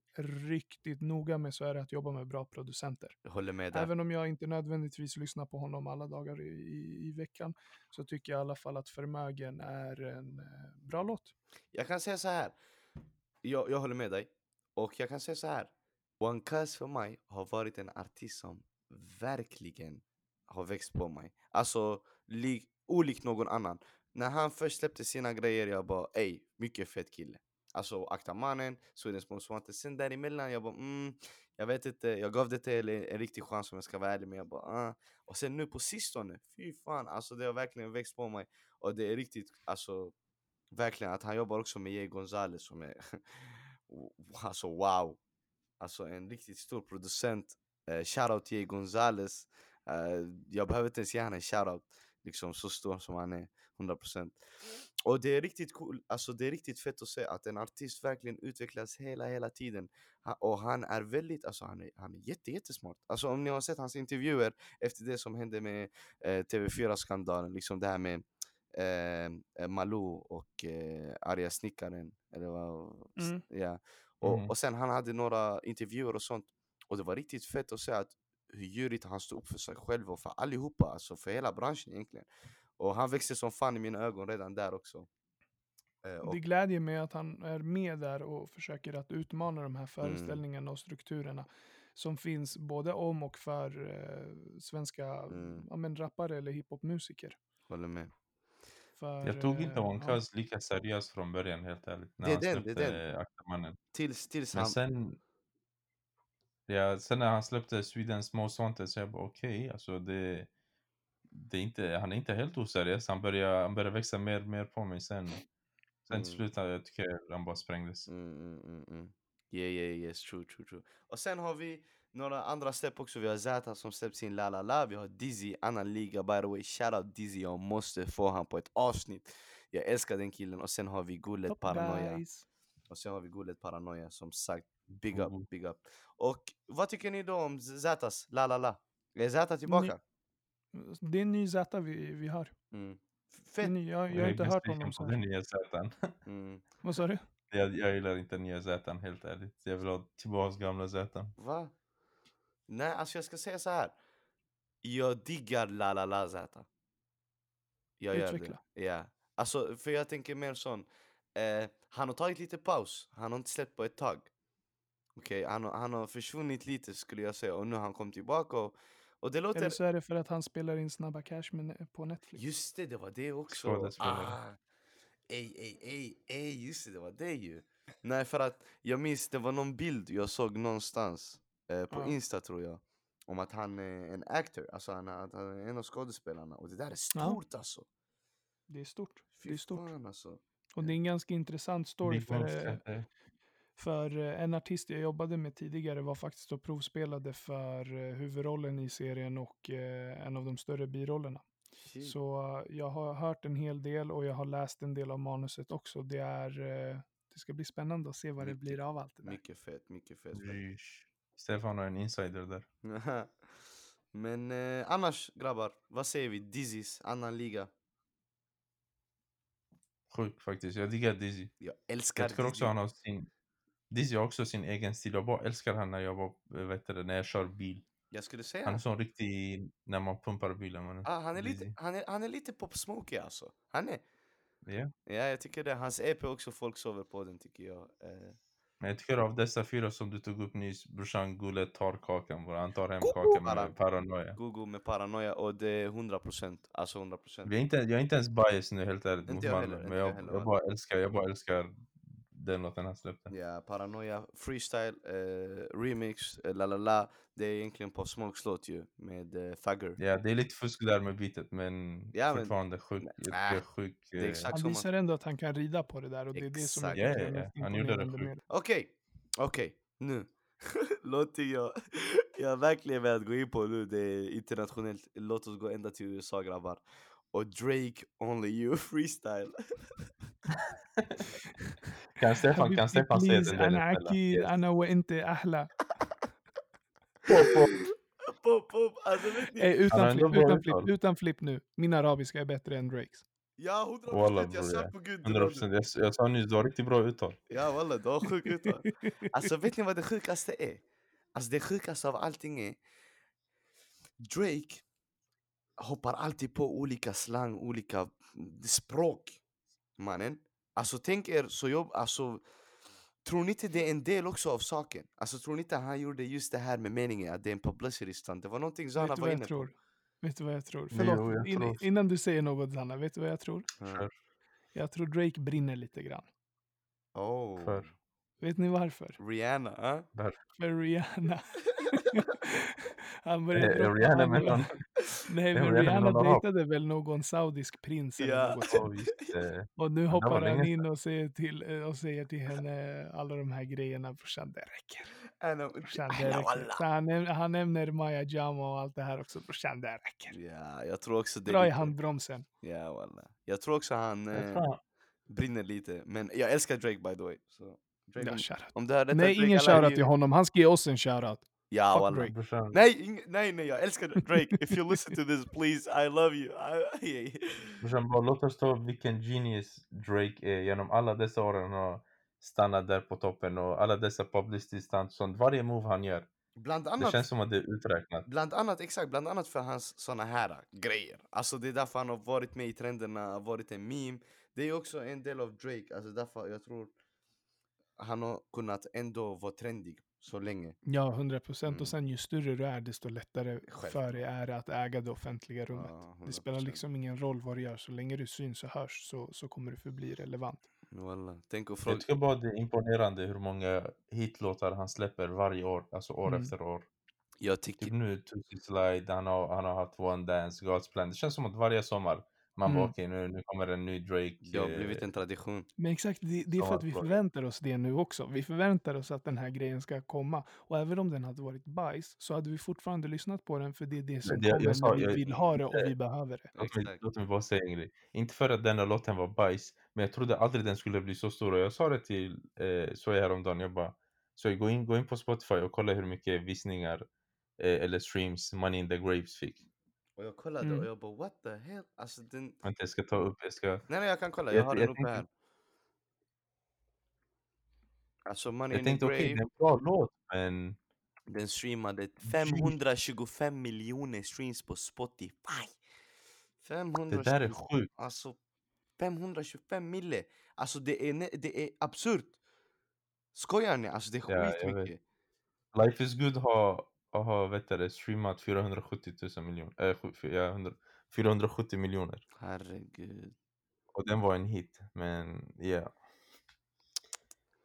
riktigt noga med så är det att jobba med bra producenter. Jag håller med där. Även om jag inte nödvändigtvis lyssnar på honom alla dagar i, i, i veckan så tycker jag i alla fall att Förmögen är en eh, bra låt. Jag kan säga så här. Jag, jag håller med dig. Och jag kan säga så här. One Cuz för mig har varit en artist som verkligen har växt på mig. Alltså, lik, olikt någon annan. När han först släppte sina grejer, jag bara ey, mycket fett kille. Alltså Akta Mannen, Swedens Most Sen däremellan, jag bara mm, jag vet inte, jag gav det till en, en riktig chans om jag ska vara ärlig. Men jag bara ah. Och sen nu på sistone, fy fan, alltså det har verkligen växt på mig. Och det är riktigt, alltså verkligen att han jobbar också med Jay Gonzales som är *laughs* alltså wow. Alltså en riktigt stor producent. Uh, shoutout till Gonzales. Eh, jag behöver inte ens ge honom en shoutout. Liksom så stor som han är. 100%. Och det är riktigt cool, alltså det är riktigt fett att se att en artist verkligen utvecklas hela, hela tiden. Och han är väldigt, alltså han är, han är jätte, jättesmart. Alltså om ni har sett hans intervjuer efter det som hände med eh, TV4-skandalen, liksom det här med eh, Malou och eh, arga snickaren. Eller vad, Mm. ja. Och, Mm. och sen han hade några intervjuer och sånt. Och det var riktigt fett att se att hur djurigt han stod upp för sig själv och för allihopa, alltså för hela branschen egentligen. Och han växte som fan i mina ögon redan där också. Eh, och, Det glädjer mig att han är med där och försöker att utmana de här Mm. föreställningarna och strukturerna som finns både om och för eh, svenska Mm. ja, men rappare eller hiphopmusiker. håller med. För, Jag tog inte eh, One ja. Lika seriöst från början helt ärligt. När Det är den, det är den. Tills, tills Men han... sen... Ja, sen när han släppte Swedens Most Wanted så jag bara okej, alltså det... Det är inte, han är inte helt oseriös. Han börjar, han börjar växa mer och mer på mig sen. Sen till Mm. slut jag tycker jag han bara sprängdes. Mm, mm, mm, mm. Yeah, yeah, yes, true, true, true. Och sen har vi några andra släpp också. Vi har Zäta som släppt sin La La La. Vi har Dizzy, annan liga. By the way, shoutout Dizzy. Jag måste få han på ett avsnitt. Jag älskar den killen. Och sen har vi Gullet Top Paranoia. guys. Och sen har vi Gullet Paranoia som sagt. Big Mm. up, big up. Och vad tycker ni då om Zätas La La La? Är Zäta tillbaka? Det är en ny Z vi, vi har. Mm. Fett! ny, jag, jag Jag har inte hört besviken honom så den nya Zätan. *laughs* Mm. Vad sa du? Jag, jag gillar inte nya Zätan helt ärligt. Jag vill ha tillbaks gamla Zätan. Va? Nej, alltså jag ska säga så här. Jag diggar La La La Zäta. Jag gör Utveckla. det. Ja. Alltså, för jag tänker mer sån. Eh, han har tagit lite paus. Han har inte släppt på ett tag. Okej, han, har- han har försvunnit lite skulle jag säga. Och nu har han kommit tillbaka. Och, och det låter... Eller så är det för att han spelar in Snabba Cash med, på Netflix. Just det, det var det också. Ah. Ey, ey, ey, ey, just det, det var det ju. Nej, för att jag minns det var någon bild jag såg någonstans eh, på Ja. Insta tror jag. Om att han är en actor, alltså han han är en av skådespelarna. Och det där är Ja. stort alltså. Det är stort. Fy Det är stort. fan alltså. Och det är en ganska intressant story för, för eh, en artist jag jobbade med tidigare var faktiskt och provspelade för eh, huvudrollen i serien och eh, en av de större birollerna. Shit. Så jag har hört en hel del och jag har läst en del av manuset också. Det, är, det ska bli spännande att se vad det Mycket- blir av allt det där. Mycket fett, mycket fett. Rysch. Stefan har en insider där. *laughs* Men eh, annars grabbar, vad säger vi? Dizzys, annan liga. Sjuk faktiskt. Jag diggar Dizzy. Jag älskar Jag också Dizzy. han har sin... Dizzy har också sin egen stil. Jag bara älskar han när jag, var, eh, vet du, när jag kör bil. Jag skulle Han säga är sån riktig, när man pumpar bilen. Man, Ah, han, är lite, han, är, han är lite pop smoky alltså. Han är. Ja. Ja, jag tycker det. Hans EP också, folk sover på den tycker jag. Eh, Men jag tycker av dessa fyra som du tog upp nyss, brorsan Gule tar kakan bara. Han tar hem Gogo! kakan med paranoia. Google med paranoia och det är 100%. Alltså 100%. Vi är inte, jag är inte ens bias nu helt ärligt Inte mot jag mannen. heller, Men jag, jag heller, jag, bara älskar, jag bara älskar den låten han släppte. Ja, paranoia, freestyle, eh, remix, eh, la la la. Det är egentligen på Smokes låt ju med eh, Thugger. Ja, det är lite fusk där med beatet men men- fortfarande sjuk. Det är sjuk. det är eh, exakt Han visar ändå att han kan rida på det där och det är det som är ja, mest ja. Han gjorde det sjukt. det. Okej, okej, nu. *laughs* Låter jag, jag verkligen velat gå in på nu, det är internationellt. Låt oss gå ända till USA grabbar och Drake Only You *laughs* Freestyle. *laughs* kan Stefan, kan Stefan säga den delen? Anna Akid, Anna och inte Ahla. Pop, pop. *laughs* Alltså. Ey, utan, flipp, utan, flipp, utan flipp nu. Min arabiska är bättre än Drakes. Ja, 100 procent. Jag svär på gud. 100 procent. Jag sa nyss, du har riktigt bra uttal. Ja, walla, du har sjukt uttal. alltså, vet ni vad det sjukaste är? Alltså, det sjukaste av allting är Drake hoppar alltid på olika slang, olika språk. Mannen. Alltså tänk er så jobb, alltså Tror ni inte det är en del också av saken? Alltså tror ni inte han gjorde just det här med meningen att det är en publicity stunt? Det var någonting Zana var vad inne jag tror? på. Vet du vad jag tror? Jo, Förlåt, jag in, tror- innan du säger något Sanna, vet du vad jag tror? Ja. Kör. Jag tror Drake brinner lite grann. Oh. För. Vet ni varför? Rihanna, ah? För Rihanna. *laughs* *laughs* Han började Rihanna med någon... *laughs* Nej, men Rihanna dejtade väl någon saudisk prins eller Ja. något det. *laughs* Och nu hoppar han in och säger, till, eh, och säger till henne alla de här grejerna. Brorsan, det räcker. Brorsan, det räcker. Så han, näm- han nämner Maya Jama och allt det här också. Brorsan, det räcker. Ja, jag tror också det Dra i handbromsen. Ja walla. Jag tror också han eh, brinner lite. Men jag älskar Drake by the way. Så Drake, Ja, om, om hör detta Nej, ingen shoutout till honom. Han ska ge oss en shoutout. Ja Fuck walla. Drake. brorsan. Nej, ing- nej, nej, jag älskar Drake. If you listen to this please, I love you. I, *laughs* Brorsan, bara låt oss ta vilken genius Drake är genom alla dessa åren och stannat där på toppen och alla dessa publicity stunts. sånt. Varje move han gör, bland det annat, känns som att det är uträknat. bland annat, exakt, bland annat för hans såna här grejer. Alltså det är därför han har varit med i trenderna, varit en meme. Det är också en del av Drake, alltså därför jag tror han har kunnat ändå vara trendig så länge. Ja, 100 procent. Mm. Och sen ju större du är, desto lättare Självklart. för dig är det att äga det offentliga rummet. Ja, Det spelar 100%. liksom ingen roll vad du gör. Så länge du syns och hörs så, så kommer du förbli relevant. Walla. Tänk och Jag fråga. tycker bara det är imponerande hur många hitlåtar han släpper varje år, alltså år Mm. efter år. Jag Typ tycker... nu, Tuesday Slide, han har, han har haft One Dance, God's Plan. Det känns som att varje sommar man Mm. bara okej nu, nu kommer en ny Drake. Det har eh, blivit en tradition. Men exakt, det, det är för att vi förväntar oss det nu också. Vi förväntar oss att den här grejen ska komma. Och även om den hade varit bajs så hade vi fortfarande lyssnat på den för det är det som det- jag kommer sa- när vi jag- vill ha det och vi behöver det. Låt mig, Exakt. låt mig bara säga en grej. Inte för att denna låten var bajs, men jag trodde aldrig den skulle bli så stor. Och jag sa det till eh, Soja häromdagen, jag bara så gå in, gå in på Spotify och kolla hur mycket visningar eh, eller streams Money in the Graves fick. Och jag kollade Mm. och jag bara what the hell? Alltså den... Vänta, jag ska ta upp, jag ska... Nej nej jag kan kolla, Jag- jag har jag den uppe här. Alltså Money Jag in the tänkte okej, Grave, det är en bra låt men den streamade 525 miljoner streams på Spotify. det 525, där är sjukt. alltså 525 mille. Alltså det är, det är absurt. Skojar ni? Alltså det är Ja, skitmycket. Life is good har, har vet du, det, streamat 470 000 miljoner. Äh, sju- fyra- ja, 100 470 miljoner. Herregud. Och den var en hit. Men yeah.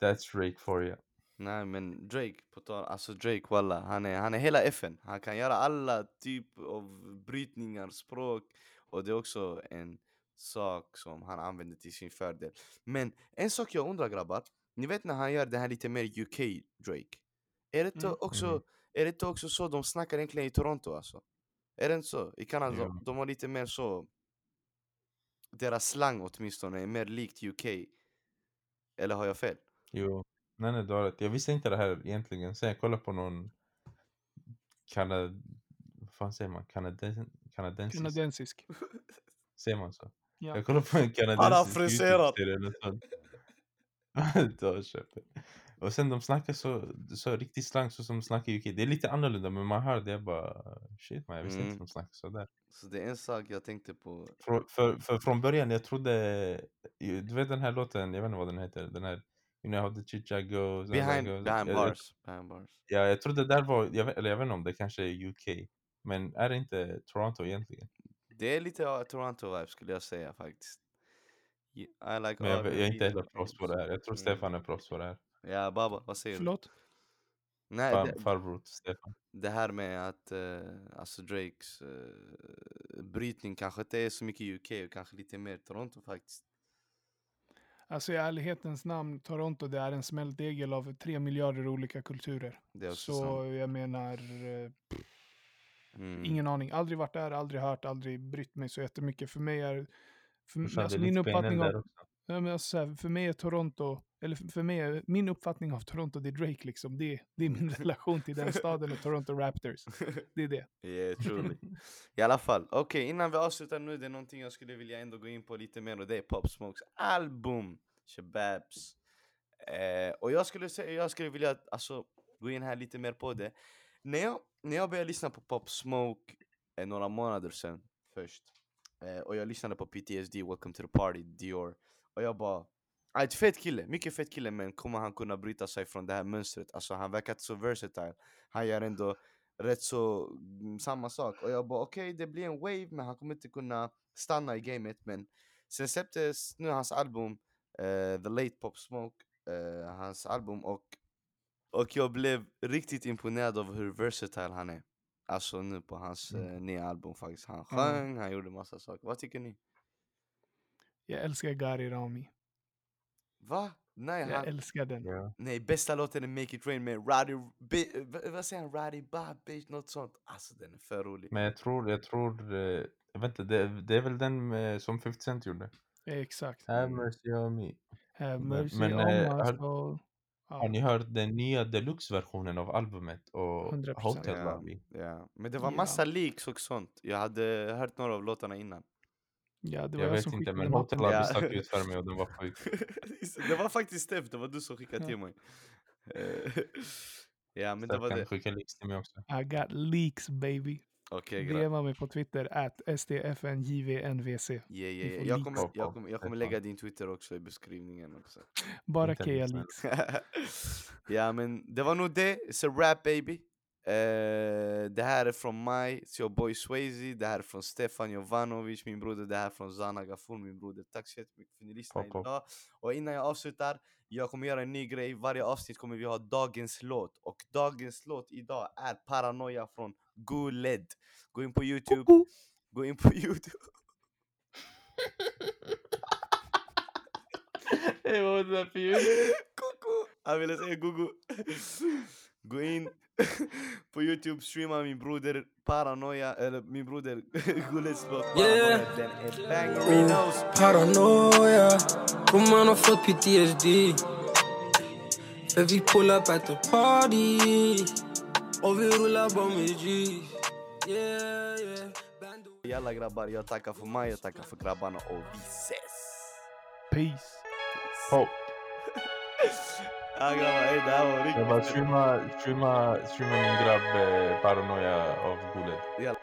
That's Drake for you. Nej men Drake, på tal, alltså Drake walla, han är, han är hela FN. Han kan göra alla typ av brytningar, språk och det är också en sak som han använder till sin fördel. Men en sak jag undrar grabbar, ni vet när han gör det här lite mer UK Drake. Är det Mm. också, Mm. Är det inte också så de snackar egentligen i Toronto alltså? Är det inte så? I Kanada, Ja. de, de har lite mer så, deras slang åtminstone är mer likt UK. Eller har jag fel? Jo. Nej, nej, du har rätt. Jag visste inte det här egentligen. Sen jag kollade på någon Kanad... Vad fan säger man? Kanaden... Kanadensisk? Kanadensisk. Säger man så? Ja. Jag kollade på en kanadensisk Parafraserat. YouTube-serie eller *laughs* Och sen de snackar så, så riktigt slang så som de snackar i UK. Det är lite annorlunda men man hör det bara shit man jag visste Mm. inte de snackar så där. Så det är en sak jag tänkte på. För, för, för från början jag trodde, du vet den här låten, jag vet inte vad den heter, den här You know how the chicha goes. Behind, goes. behind Jag- bars. Behind bars. Ja, jag trodde där var, jag eller jag vet inte om det kanske är UK. Men är det inte Toronto egentligen? Det är lite av Toronto-vibe skulle jag säga faktiskt. I like Men jag, jag är inte heller proffs på det här. Jag tror Mm. Stefan är proffs på det här. Ja, Baba, vad säger du? Förlåt? Nej, Far, det, farbror Stefan. det här med att uh, alltså Drakes uh, brytning kanske inte är så mycket i UK och kanske lite mer Toronto faktiskt. Alltså i ärlighetens namn, Toronto det är en smältdegel av tre miljarder olika kulturer. Det är också Så sant. jag menar, eh, Mm. ingen aning. Aldrig varit där, aldrig hört, aldrig brytt mig så jättemycket. För mig är, för, alltså min uppfattning av, också. Ja, men alltså, här, för mig är Toronto, eller för- mig, min uppfattning av Toronto det är Drake liksom. Det, det är min relation till den staden och Toronto *laughs* Raptors. Det är det. Yeah, truly. *laughs* I alla fall, okej innan vi avslutar nu, det är någonting jag skulle vilja ändå gå in på lite mer och det är Pop Smokes album, Shababs. Eh, och jag skulle, säga, jag skulle vilja alltså, gå in här lite mer på det. När jag, när jag började lyssna på Pop Smoke eh, några månader sedan först, eh, och jag lyssnade på PTSD, Welcome to the Party, Dior, och jag bara ah, ett fett kille, mycket fett kille men kommer han kunna bryta sig från det här mönstret? Alltså han verkar så versatile, han gör ändå rätt så mm, samma sak. Och jag bara okej, det blir en wave men han kommer inte kunna stanna i gamet. Men sen släpptes nu hans album, eh, The Late Pop Smoke, eh, hans album och, och jag blev riktigt imponerad av hur versatile han är. Alltså nu på hans Mm. eh, nya album faktiskt. Han Mm. sjöng, han gjorde massa saker. Vad tycker ni? Jag älskar Gary Rami. Va? Nej, Jag han, älskar den. Ja. nej bästa låten är Make It Rain med Roddy, vad säger han? Roddy bitch, något sånt. Alltså den är för rolig. Men jag tror, jag tror, eh, jag vet inte, det, det är väl den med, som 50 Cent gjorde? Exakt. Have mercy on me. Have Men- mercy men, on eh, my har- soul. Ja. Har ni hört den nya deluxe-versionen av albumet och 100%. Hotel Ja, Lobby? ja. Men det var Ja. massa leaks och sånt. Jag hade hört några av låtarna innan. Ja, det var Jag jag, vet som inte men Ja. stack ut för mig och den var *laughs* sjuk. det var faktiskt Steff, det var du som skickade till mig. Eh, *laughs* ja men det Steff var kan det. skicka links till mig också. I got leaks baby. Okej grabbar. DMa mig på Twitter, at stfnjvnvc. Yeah, yeah, yeah. Jag, leaks. kommer, jag, kommer, jag kommer lägga din Twitter också i beskrivningen också. Bara lyssna. leaks. *laughs* ja men det var nog det. It's a rap baby. Eh, det här är från mig, your boy Swayze. Det här är från Stefan Jovanovic, min broder. Det här är från Zana Gafur, min broder. Tack så jättemycket för att ni lyssnade idag. Och innan jag avslutar, jag kommer göra en ny grej. Varje avsnitt kommer vi ha dagens låt. Och dagens låt idag är Paranoia från Guled. Gå in på youtube. Gå in på *laughs* youtube. Vad var det där för ljud? Koko! Han ville säga Gugu. Gå in *laughs* på youtube, streama min broder Paranoia, eller min broder Gulles låt Yeah. Paranoia. Den är bangerinos. Paranoia, come on, I fått PTSD. För vi pull up at the party och vi rullar bara med G's. Yeah, yeah. Bando- Jalla grabbar, jag tackar för mig, jag tackar för grabbarna och vi ses! Peace. Pop. Ja *laughs* grabbar, ey, det här var Jag bara riktigt fett. streama, streama, streama min grabb eh, Paranoia av Bullet. Jalla.